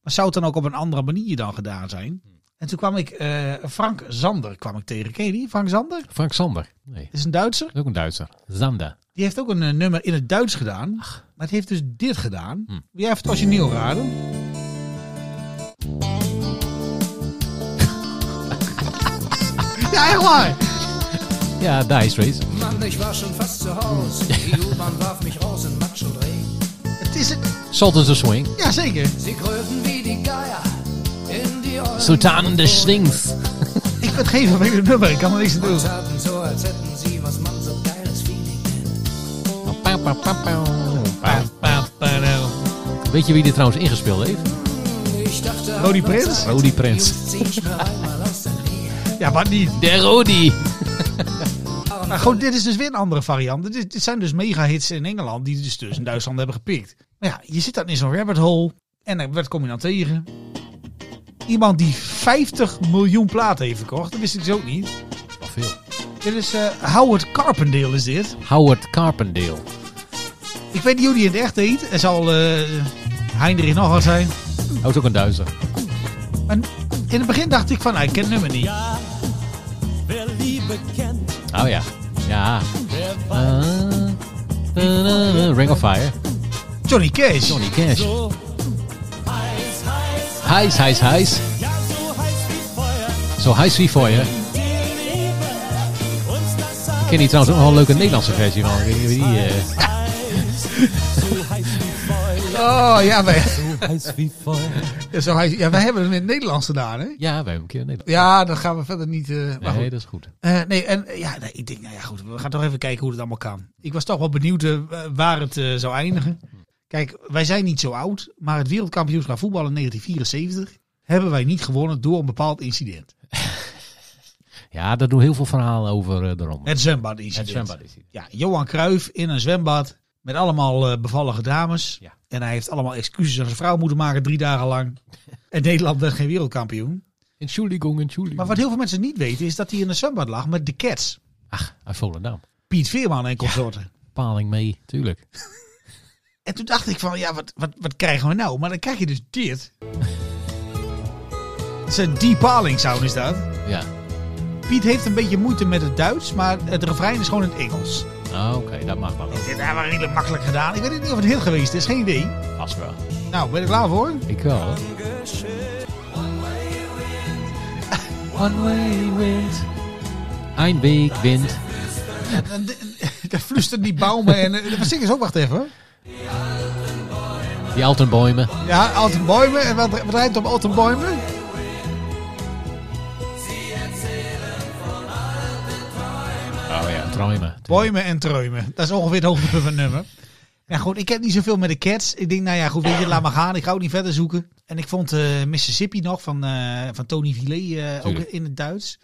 Maar zou het dan ook op een andere manier dan gedaan zijn? En toen kwam ik eh, Frank Zander kwam ik tegen. Ken je die? Frank Zander? Frank Sander. Nee, Dat is een Duitser. ook een Duitser. Zanda. Die heeft ook een eh, nummer in het Duits gedaan. Maar het heeft dus dit gedaan. Hm. Wil jij even het origineel raden? ja, echt waar. Ja, Dice Race. Mann, ich war schon fast zu Haus. Die U-Bahn warf mich raus in Matsch und Regen. Het is het. Sultans the Swing. Ja, zeker. Sie gröhlten wie die Geier in die Ohren. Sultanen des Swings. Ik ben het geen vervelend nummer. Ik kan er niks aan doen. taten so, als hätten sie was man so geiles Feeling nennt. Weet je wie dit trouwens ingespeeld heeft? Dachte, Rodi Prins? Rodi Prins. Ja, maar niet. De Rodi. Maar goed, dit is dus weer een andere variant. Dit, dit zijn dus mega-hits in Engeland die dus, dus in Duitsland hebben gepikt. Maar ja, je zit dan in zo'n rabbit hole. En dan- wat kom je dan tegen? Iemand die 50 miljoen platen heeft verkocht. Dat wist ik dus ook niet. Wel veel. Dit is eh, Howard Carpendale is dit. Howard Carpendale. Ik weet niet hoe die in het echt heet. Er zal eh Heinrich nog wat zijn. Hij ook een Duitser. En in het begin dacht ik van, ik ken het nummer niet. Oh ja. Ja. Ah. Da-da-da. Ring of Fire. Johnny Cash. Johnny Cash. Heis, heis, heis. Zo heis wie voor je. Ik ken die trouwens ook nog een leuke Nederlandse versie van. Die, eh, Oh ja, wij, ja, zo hij, ja, wij hebben hem in het Nederlands gedaan, hè? ja, we hebben een keer in Nederland. Ja, dan gaan we verder niet. eh, maar goed. Nee, dat is goed. Eh, nee, en ja, nee, ik denk, nou ja, goed, we gaan toch even kijken hoe het allemaal kan. Ik was toch wel benieuwd waar het zou eindigen. Kijk, wij zijn niet zo oud, maar het wereldkampioenschap voetbal in 1974 hebben wij niet gewonnen door een bepaald incident. Ja, daar doen heel veel verhalen over uh, de ronde. Het zwembadincident. Het. Ja, Johan Cruijff in een zwembad met allemaal eh, bevallige dames. Ja. En hij heeft allemaal excuses aan zijn vrouw moeten maken drie dagen lang. en Nederland werd geen wereldkampioen. Entschuldigung, Entschuldigung. Maar wat heel veel mensen niet weten is dat hij in een zwembad lag met de Cats. Ach, uit Volendam. Piet Veerman en consorten. Paling mee, tuurlijk. En toen dacht ik van, ja, wat, wat, wat krijgen we nou? Maar dan krijg je dus dit. Het is een deep sound is dat. Ja. Piet heeft een beetje moeite met het Duits, maar het refrein is gewoon in het Engels. Ah, Oké, dat mag wel. Dit is wel redelijk makkelijk gedaan. Ik weet niet of het heel geweest is, geen idee. Vast wel. Nou, ben je er klaar voor? Ik wel. One way wind. Ein Weg wind. Daar fluisteren die bouwen en wat zingen ze ook? Wacht even. Die Altenbäume. Ja, Altenbäume. En wat, wat rijdt op Altenbäume? Oh ja, Träume. Bäume en Treumen. Dat is ongeveer het hoogtepunt van nummer. Ja goed, ik heb niet zoveel met de Cats. Ik denk, nou ja, goed, weet je, laat maar gaan. Ik ga ook niet verder zoeken. En ik vond eh, Mississippi nog van, eh, van Tony Villet eh, ook in het Duits.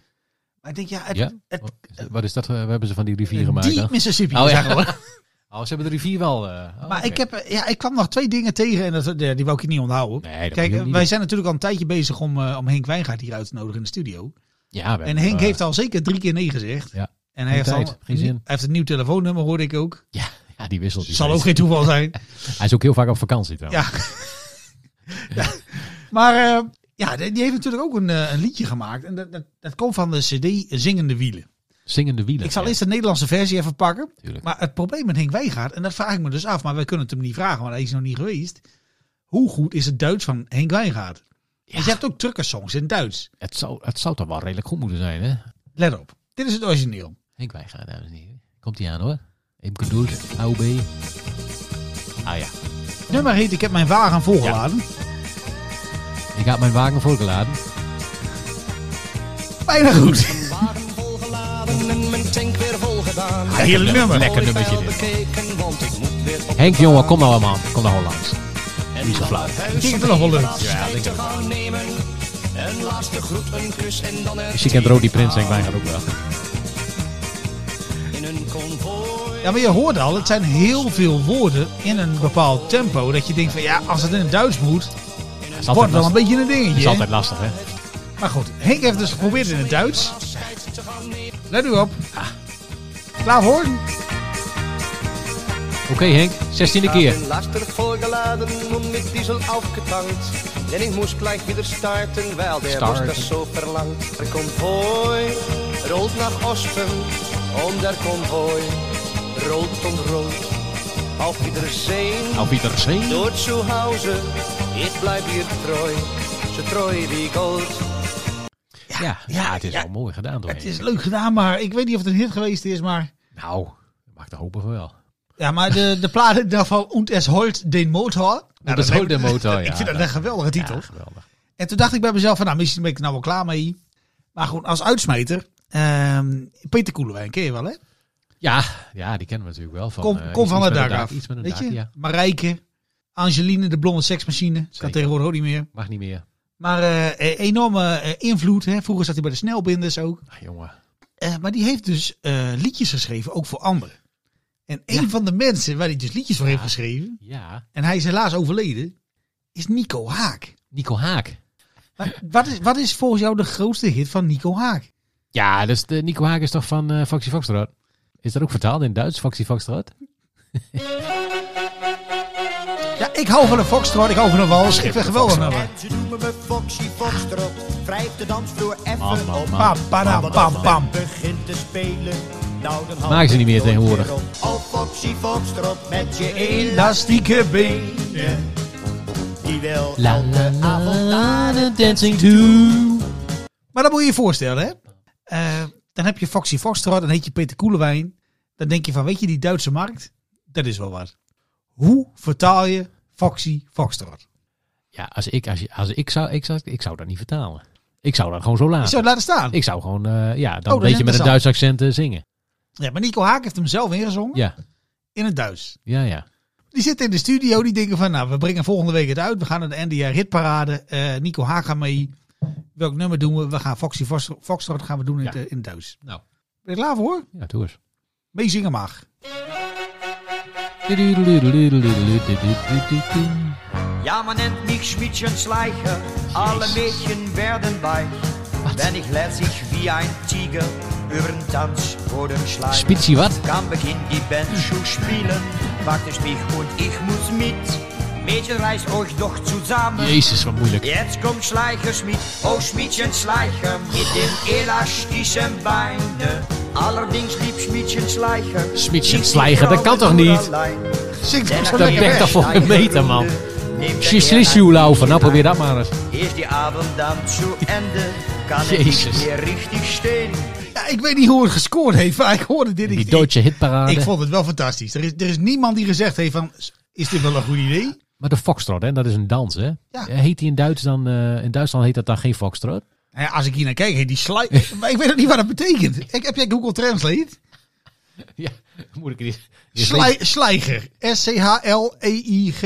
Maar ik denk, ja, het, Ja? het, Wat is dat? Wat hebben ze van die rivier gemaakt die dan? Mississippi. Oh, ja. Oh, ze hebben de rivier wel... eh, oh, Maar ik, heb, eh, ja, ik kwam nog twee dingen tegen en dat, ja, die wou ik niet onthouden. Nee, Kijk, eh, niet wij zijn natuurlijk al een tijdje bezig om, om Henk Wijngaard hier uit te nodigen in de studio. Ja, En Henk heeft al zeker drie keer nee gezegd. Ja. En hij heeft, al, geen zin. hij heeft een nieuw telefoonnummer, hoorde ik ook. Ja, ja, die wisselt. die Zal ook geen toeval zijn. Hij is ook heel vaak op vakantie trouwens. Ja. ja. Maar ja, die heeft natuurlijk ook een, een liedje gemaakt. En dat, dat, dat komt van de CD Zingende Wielen. Zingende wielen. Ik zal ja, eerst de Nederlandse versie even pakken. tuurlijk. Maar het probleem met Henk Wijngaard, en dat vraag ik me dus af, maar wij kunnen het hem niet vragen, want hij is nog niet geweest. Hoe goed is het Duits van Henk Wijngaard? Ja. En je hebt ook truckersongs in het Duits. Het zou, het zou toch wel redelijk goed moeten zijn, hè? Let op. Dit is het origineel. Henk Wijngaard, dames en heren. Komt hij aan, hoor. Even geduld. AOB. Ah ja. Nummer heet Ik heb mijn wagen volgeladen. Ik had mijn wagen voorgeladen. Bijna goed. Heerlijk nummer. Lekker nummertje dit. Henk, jongen, kom nou man. Kom nou gewoon langs. Niet zo flauw. Ik denk dat het nog wel lukt. Ja, denk ik gaan. Een laatste groet, een kus en dan Dus je kent Rodi Prins, denk ik bijna ook wel. Ja, maar je hoort al, het zijn heel veel woorden in een bepaald tempo. Dat je denkt van ja, als het in het Duits moet, Dat is wordt wel een beetje een Dat dingetje. is hè? altijd lastig, hè? Maar goed, Henk heeft dus geprobeerd in het Duits. Let u op. Klaar voor? Oké Henk, 16e keer. Den Laster vollgeladen und mit Diesel aufgetankt. Denn ich muss gleich wieder starten, weil der. Bus das so verlangt. Der Konvoi rollt nach Osten und der Konvoi rollt und rollt. Auf Wiedersehen, Auf Wiedersehen. dort zu Hause, ich bleib ihr treu, so treu wie Gold. Ja, ja, het is wel mooi gedaan door Het is leuk gedaan, maar ik weet niet of het een hit geweest is. Maar, Nou, dat mag ik hopen wel. ja, maar de, de plaat geval, Und es holt den Motor. Nou, dat is ook de motor, ja. ik vind dat een geweldige titel. Geweldig. En toen dacht ik bij mezelf van, nou, misschien ben ik er nou wel klaar mee. Maar gewoon als uitsmijter, ehm, Peter Koelewijn, ken je wel hè? Ja, ja, die kennen we natuurlijk wel. Van, Kom, eh, kom iets- van het met dak een af. Iets met een Weet dak, je? ja. Marijke, Angeline, de blonde seksmachine. Kan Zeker. tegenwoordig ook niet meer. Mag niet meer. Maar eh, eh, enorme eh, invloed. Hè? Vroeger zat hij bij de snelbinders ook. Ach, jongen. Maar die heeft dus liedjes geschreven, ook voor anderen. En een van de mensen waar hij dus liedjes voor heeft geschreven, Ja, en hij is helaas overleden, is Nico Haak. Nico Haak. Maar wat, is, wat is volgens jou de grootste hit van Nico Haak? Ja, dus de Nico Haak is toch van eh Foxy Foxtrot? Is dat ook vertaald in Duits, Foxy Foxtrot? Ik hou van een foxtrot, ik hou van een wals. Ik vind het geweldig nummer. Ze noemen me Foxy Foxtrot. Wrijf de dansvloer even op. Pam, pam, pam. men begint te spelen, nou dan Maken ze niet meer het tegenwoordig. op. Oh Foxy Foxtrot met je Elastieke been. benen. Die wil La la elke la avond la, naar the dancing to. Maar dat moet je je voorstellen, hè? Eh, dan heb je Foxy Foxtrot, dan heet je Peter Koelewijn. Dan denk je van, weet je, die Duitse markt, dat is wel wat. Hoe vertaal je Foxy Foxtrot? Ja, als ik, als, je, als ik zou, ik zou, ik zou dat niet vertalen. Ik zou dat gewoon zo Ik laten. zou het laten staan. Ik zou gewoon, eh, ja, dan dat een beetje met een. Duits accent eh, zingen. Ja, maar Nico Haak heeft hem zelf ingezongen Ja, in het Duits. ja, ja. Die zitten in de studio, die denken van, nou, we brengen volgende week het uit. We gaan naar de NDR hitparade. Eh Nico Haak gaat mee. Welk nummer doen we? We gaan Foxy Fox- Foxtrot gaan we doen in, het, Ja. in het Duits. Nou. Ben je klaar voor? Ja, doe eens. Meezingen mag. Ja, man nennt mich Schmiedchen Schleicher, alle Mädchen werden weich, wenn ich lässig wie ein Tiger übern Tanzboden schleiche. Spitzi wat? Kann Beginn die Band zu spielen, fragt es mich und ich muss mit. Mädchen, reißt euch doch zusammen. Jezus, wat moeilijk. Jetzt kommt Schleicher Schmied, oh Schmiedchen Schleicher, mit den elastischen Beinen. Allerdings nicht die Schleicher, dat kan toch niet? zo Dat bekt toch voor een meter, man. Neemt er Schlisschuw laufen, nou probeer dat maar eens. Is die Abend dan zu Ende, kann er Jezus. meer richtig stehen. Ja, ik weet niet hoe het gescoord heeft, maar ik hoorde dit. Die Ik, Duitse hitparade. ik vond het wel fantastisch. Er is, er is niemand die gezegd heeft van, is dit wel een goed idee? Maar de foxtrot, hè, dat is een dans, hè? Ja. Heet die in, Duits dan, eh, in Duitsland heet dat dan geen foxtrot? Nou ja, als ik hier naar kijk, die slide. maar ik weet ook niet wat dat betekent. Ik, heb jij Google Translate? Ja, moet ik Slij, slijger. S-C-H-L-E-I-G...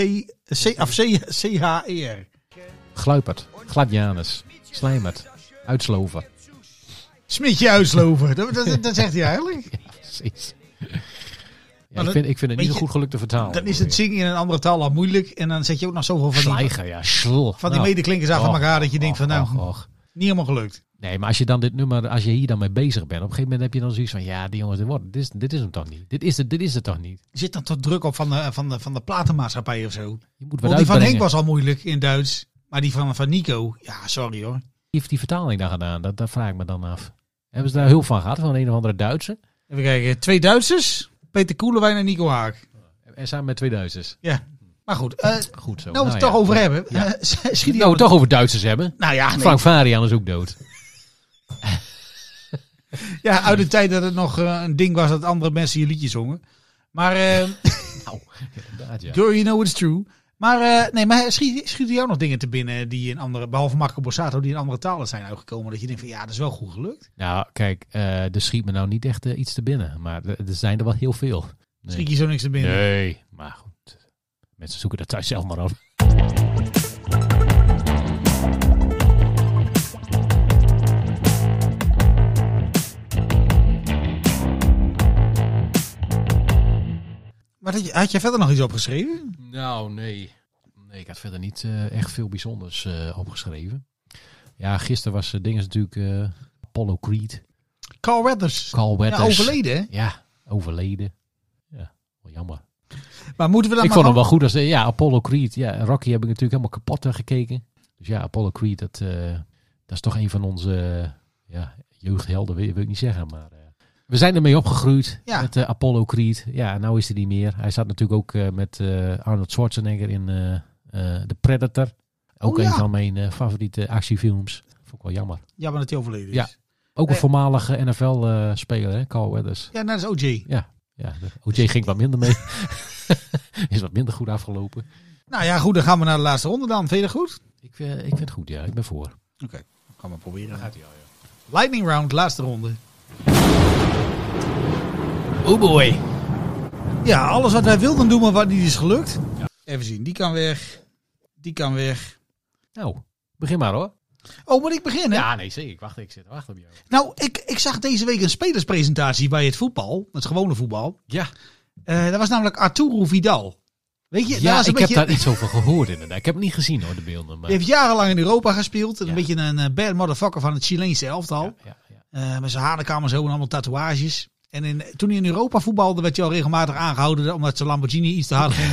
C- Of C- C-H-E-R. Gluipert, gladjanus, slijmert, uitsloven. Smitje uitsloven. Dat, dat, dat zegt hij eigenlijk. Precies. Ja, ik, vind, ik vind het niet zo goed gelukt te vertalen. Dan is het zingen in een andere taal al moeilijk. En dan zet je ook nog zoveel van die, Slijger, ja. Schl. van die Nou. medeklinkers achter elkaar. Dat je denkt van, nou, och, och. Niet helemaal gelukt. Nee, maar als je dan dit nummer, als je hier dan mee bezig bent, op een gegeven moment heb je dan zoiets van, ja, die jongens, dit, wordt, dit, is, dit is hem toch niet. Dit is het, dit is het toch niet. Zit dan toch druk op van de, van de, van de platenmaatschappij of zo? Je moet wat Want die van. Henk was al moeilijk in Duits. Maar die van, van Nico, ja, sorry hoor. Wie heeft die vertaling dan gedaan? Dat, dat vraag ik me dan af. Hebben ze daar hulp van gehad, van een of andere Duitse? Even kijken, twee Duitsers. Peter Koelewijn en Nico Haak. En samen met twee Duitsers. Ja, maar goed. eh Goed zo. nou, we het ja. toch over hebben. Ja. eh, schiet Nou, we het toch over Duitsers hebben. Nou ja, nee. Frank Varian is ook dood. ja, uit de tijd dat het nog eh, een ding was dat andere mensen je liedjes zongen. Maar, eh Nou, inderdaad, ja. girl, you know it's true. Maar, nee, maar schiet, schieten jou nog dingen te binnen die in andere, behalve Marco Borsato, die in andere talen zijn uitgekomen. Dat je denkt van ja, dat is wel goed gelukt. Nou, kijk, er schiet me nou niet echt iets te binnen. Maar er, er zijn er wel heel veel. Nee. Schiet je zo niks te binnen? Nee, maar goed. Mensen zoeken dat thuis zelf maar af. Maar had je, had je verder nog iets opgeschreven? Nou, nee. Nee, ik had verder niet eh, echt veel bijzonders eh, opgeschreven. Ja, gisteren was uh, dinges natuurlijk eh, Apollo Creed. Carl Weathers. Carl Weathers. Ja, overleden, hè? Ja, overleden. Ja, wel jammer. Maar moeten we dan ik maar vond hem wel goed. Als, eh, ja, Apollo Creed. Ja, Rocky heb ik natuurlijk helemaal kapot eh, gekeken. Dus ja, Apollo Creed, dat, eh, dat is toch een van onze ja, jeugdhelden, wil, wil ik niet zeggen. Maar we zijn ermee opgegroeid Ja. met Apollo Creed. Ja, nou is hij niet meer. Hij zat natuurlijk ook met Arnold Schwarzenegger in The Predator. Ook Oh, een ja. van mijn favoriete actiefilms. Vond ik wel jammer. Jammer dat hij overleden is. Ja. Ook een voormalige NFL-speler, hè, Carl Weathers. Ja, net als OJ. Ja, ja de OJ ging wat minder mee. is wat minder goed afgelopen. Nou ja, goed, dan gaan we naar de laatste ronde dan. Vind je dat goed? Ik, eh, ik vind het goed, ja. Ik ben voor. Oké, gaan we proberen. Gaat hij al, ja. Lightning round, laatste ronde. Oh boy. Ja, alles wat wij wilden doen, maar wat niet is gelukt. Even zien, die kan weg. Die kan weg. Nou, begin maar hoor. Oh, moet ik beginnen? Ja, nee, zeker. Ik wacht, ik zit te wachten op jou. Nou, ik, ik zag deze week een spelerspresentatie bij het voetbal. Het gewone voetbal. Ja. Eh dat was namelijk Arturo Vidal. Weet je, Ja, ik heb daar iets over gehoord inderdaad. Ik heb het niet gezien hoor, de beelden. Maar... Die heeft jarenlang in Europa gespeeld. Een Ja. beetje een eh, bad motherfucker van het Chileense elftal. Ja, ja, Eh, met zijn hanenkam zo en allemaal tatoeages. En in, toen hij in Europa voetbalde, werd hij al regelmatig aangehouden omdat zijn Lamborghini iets te hard ging.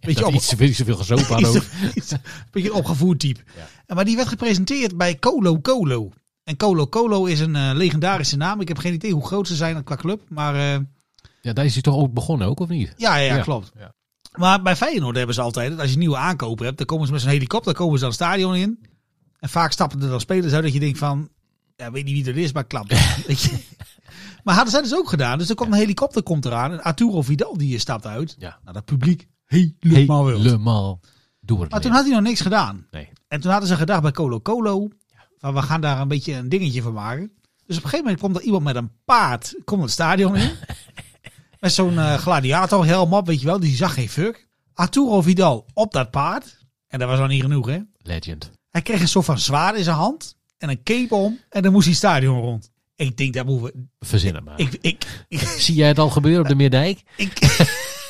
Beetje dat op, iets, iets te veel gezopen had iets ook. beetje opgevoerd type. En Maar die werd gepresenteerd bij Colo Colo. En Colo Colo is een eh, legendarische naam. Ik heb geen idee hoe groot ze zijn qua club. Maar eh, Ja, daar is hij toch ook begonnen ook, of niet? ja, ja, Ja. klopt. Ja. Maar bij Feyenoord hebben ze altijd, dat als je nieuwe aankopen hebt, dan komen ze met zo'n helikopter komen ze dan het stadion in. En vaak stappen er dan spelers uit dat je denkt van, ja, weet niet wie dat is, maar klap. Maar hadden zij dus ook gedaan. Dus er komt een helikopter komt eraan en Arturo Vidal die stapt uit. Ja. Nou, dat publiek helemaal wild. Helemaal door het Maar toen had hij nog niks gedaan. Nee. En toen hadden ze gedacht bij Colo Colo, van we gaan daar een beetje een dingetje van maken. Dus op een gegeven moment komt er iemand met een paard, komt het stadion in. met zo'n eh, gladiatorhelm op, weet je wel, die zag geen fuck. Arturo Vidal op dat paard. En dat was al niet genoeg, hè. Legend. Hij kreeg een soort van zwaard in zijn hand en een cape om en dan moest hij stadion rond. Ik denk, dat moeten we... Verzinnen maar. Ik, ik, ik, Zie jij het al gebeuren op de Meerdijk? ik,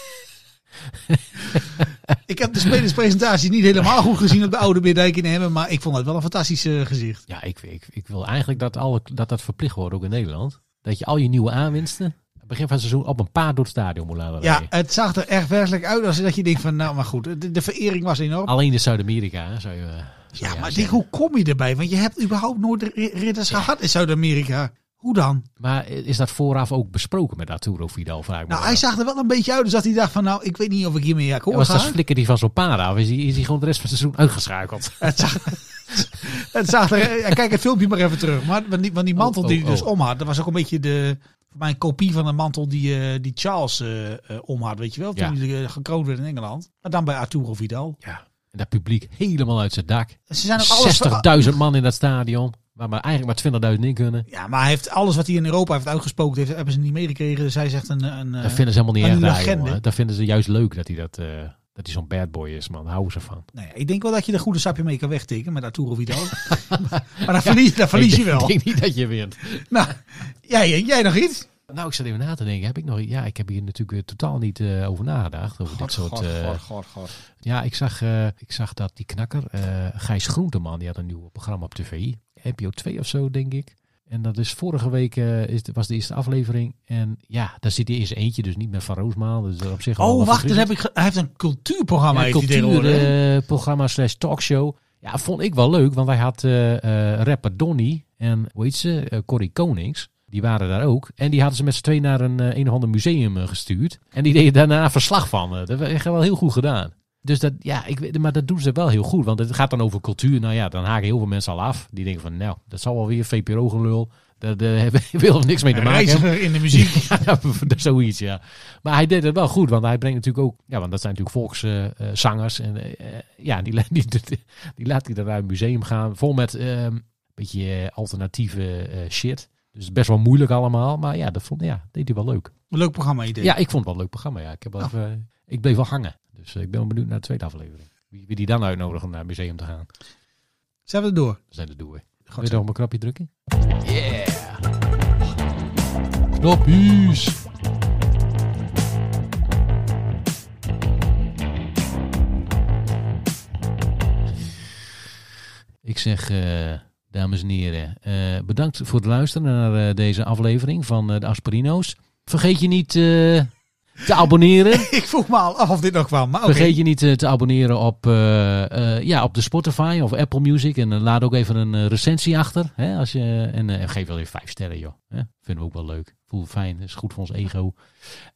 ik heb de spelerspresentatie niet helemaal goed gezien op de oude Beerdijk in Emmen, maar ik vond het wel een fantastisch eh, gezicht. Ja, ik, ik, ik wil eigenlijk dat, alle, dat dat verplicht wordt ook in Nederland. Dat je al je nieuwe aanwinsten, begin van het seizoen, op een paard door het stadion moet laten Ja, het zag er echt werkelijk uit als dat je denkt van, nou maar goed, de, de verering was enorm. Alleen in Zuid-Amerika zou je... zou Ja, maar denk, hoe kom je erbij? Want je hebt überhaupt nooit ri- ridders gehad in Zuid-Amerika. Hoe dan? Maar is dat vooraf ook besproken met Arturo Vidal? Vraag Nou, hij af. zag er wel een beetje uit, dus dat hij dacht van, nou, ik weet niet of ik hiermee Ja, akkoord was ga. dat flikker die van zo'n paard af? Is hij, is hij gewoon de rest van het seizoen uitgeschakeld? Het zag, het zag er, ja, kijk het filmpje maar even terug. Maar van die, van die mantel Oh, die oh, hij dus oh. om had, dat was ook een beetje de, voor mij een kopie van de mantel die, eh, die Charles eh, om had, weet je wel, toen Ja. hij gekroond werd in Engeland. Maar dan bij Arturo Vidal. Ja. En dat publiek helemaal uit zijn dak. Ze zijn ook alles 60.000 man in dat stadion. Waar maar eigenlijk maar 20.000 in kunnen. Ja, maar hij heeft alles wat hij in Europa heeft uitgesproken, heeft, hebben ze niet meegekregen. Dus hij zegt een, een Dat vinden ze helemaal niet erg jongen. Dat vinden ze juist leuk dat hij, dat, eh, dat hij zo'n bad boy is, man. Houden ze van. Nou ja, ik denk wel dat je er goede sapje mee kan wegtikken met Arturo Vidal. maar dan verlies, dan verlies je wel. Ik denk niet dat je wint. Nou, jij, jij nog iets? Nou, ik zat even na te denken. Heb ik nog... Ja, ik heb hier natuurlijk totaal niet eh, over nagedacht. Over dit soort... eh, Ja, ik zag, ik zag dat die knakker, eh Gijs Groenteman, die had een nieuw programma op tv. NPO 2 of zo, denk ik. En dat is vorige week eh, is, was de eerste aflevering. En ja, daar zit hij in zijn eentje, dus niet met Van Roosmaal. Dus op zich Oh, wacht, verfrissend. heb ik, hij heeft een cultuurprogramma. Ja, heeft hij tegenwoordig, hè? cultuurprogramma slash talkshow. Ja, vond ik wel leuk, want hij had eh, eh, rapper Donny en hoe heet ze, eh, Corrie Konings. Die waren daar ook. En die hadden ze met z'n twee naar een, eh, een of ander museum eh, gestuurd. En die deden daarna verslag van. Eh, dat was echt wel heel goed gedaan. Dus dat, ja, ik weet, maar dat doen ze wel heel goed. Want het gaat dan over cultuur. Nou ja, dan haken heel veel mensen al af. Die denken van, nou, dat zal wel weer VPRO gelul. Daar, wil niks mee te maken hebben. reiziger in de muziek. ja, zoiets, ja. Maar hij deed het wel goed, want hij brengt natuurlijk ook... Ja, want dat zijn natuurlijk volkszangers. en eh, eh, ja, die, die, die, die laat hij dan naar een museum gaan. Vol met eh, een beetje eh, alternatieve eh, shit. Dus best wel moeilijk allemaal. Maar ja, dat vond, ja, deed hij wel leuk. Een leuk programma idee. Ja, ik vond het wel een leuk programma. Ja. Ik, heb even- ik bleef wel hangen. Dus eh, ik ben benieuwd naar de tweede aflevering. Wie, wie die dan uitnodigen om naar het museum te gaan. Zijn we er door? We zijn er door. Wil je nog op een knopje drukken? Yeah! Knoppies! Ik zeg, eh, dames en heren, eh, bedankt voor het luisteren naar deze aflevering van de Asperino's. Vergeet je niet te abonneren. ik vroeg me al af of dit nog kwam. Maar oké. Vergeet je niet eh, te abonneren op, eh, eh, ja, op de Spotify of Apple Music. En laat ook even een recensie achter. Hè, als je, en eh, geef wel even vijf sterren, joh. Hè, vinden we ook wel leuk. Voel fijn, is goed voor ons ego.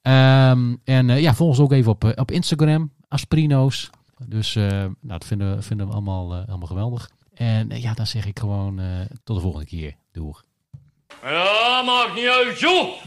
Ehm, en eh, ja, volg ons ook even op, op Instagram, Asprino's. Dus eh, nou, dat vinden, vinden we allemaal, allemaal geweldig. En ja, dan zeg ik gewoon eh, tot de volgende keer. Doeg. Ja, maakt niet uit, joh.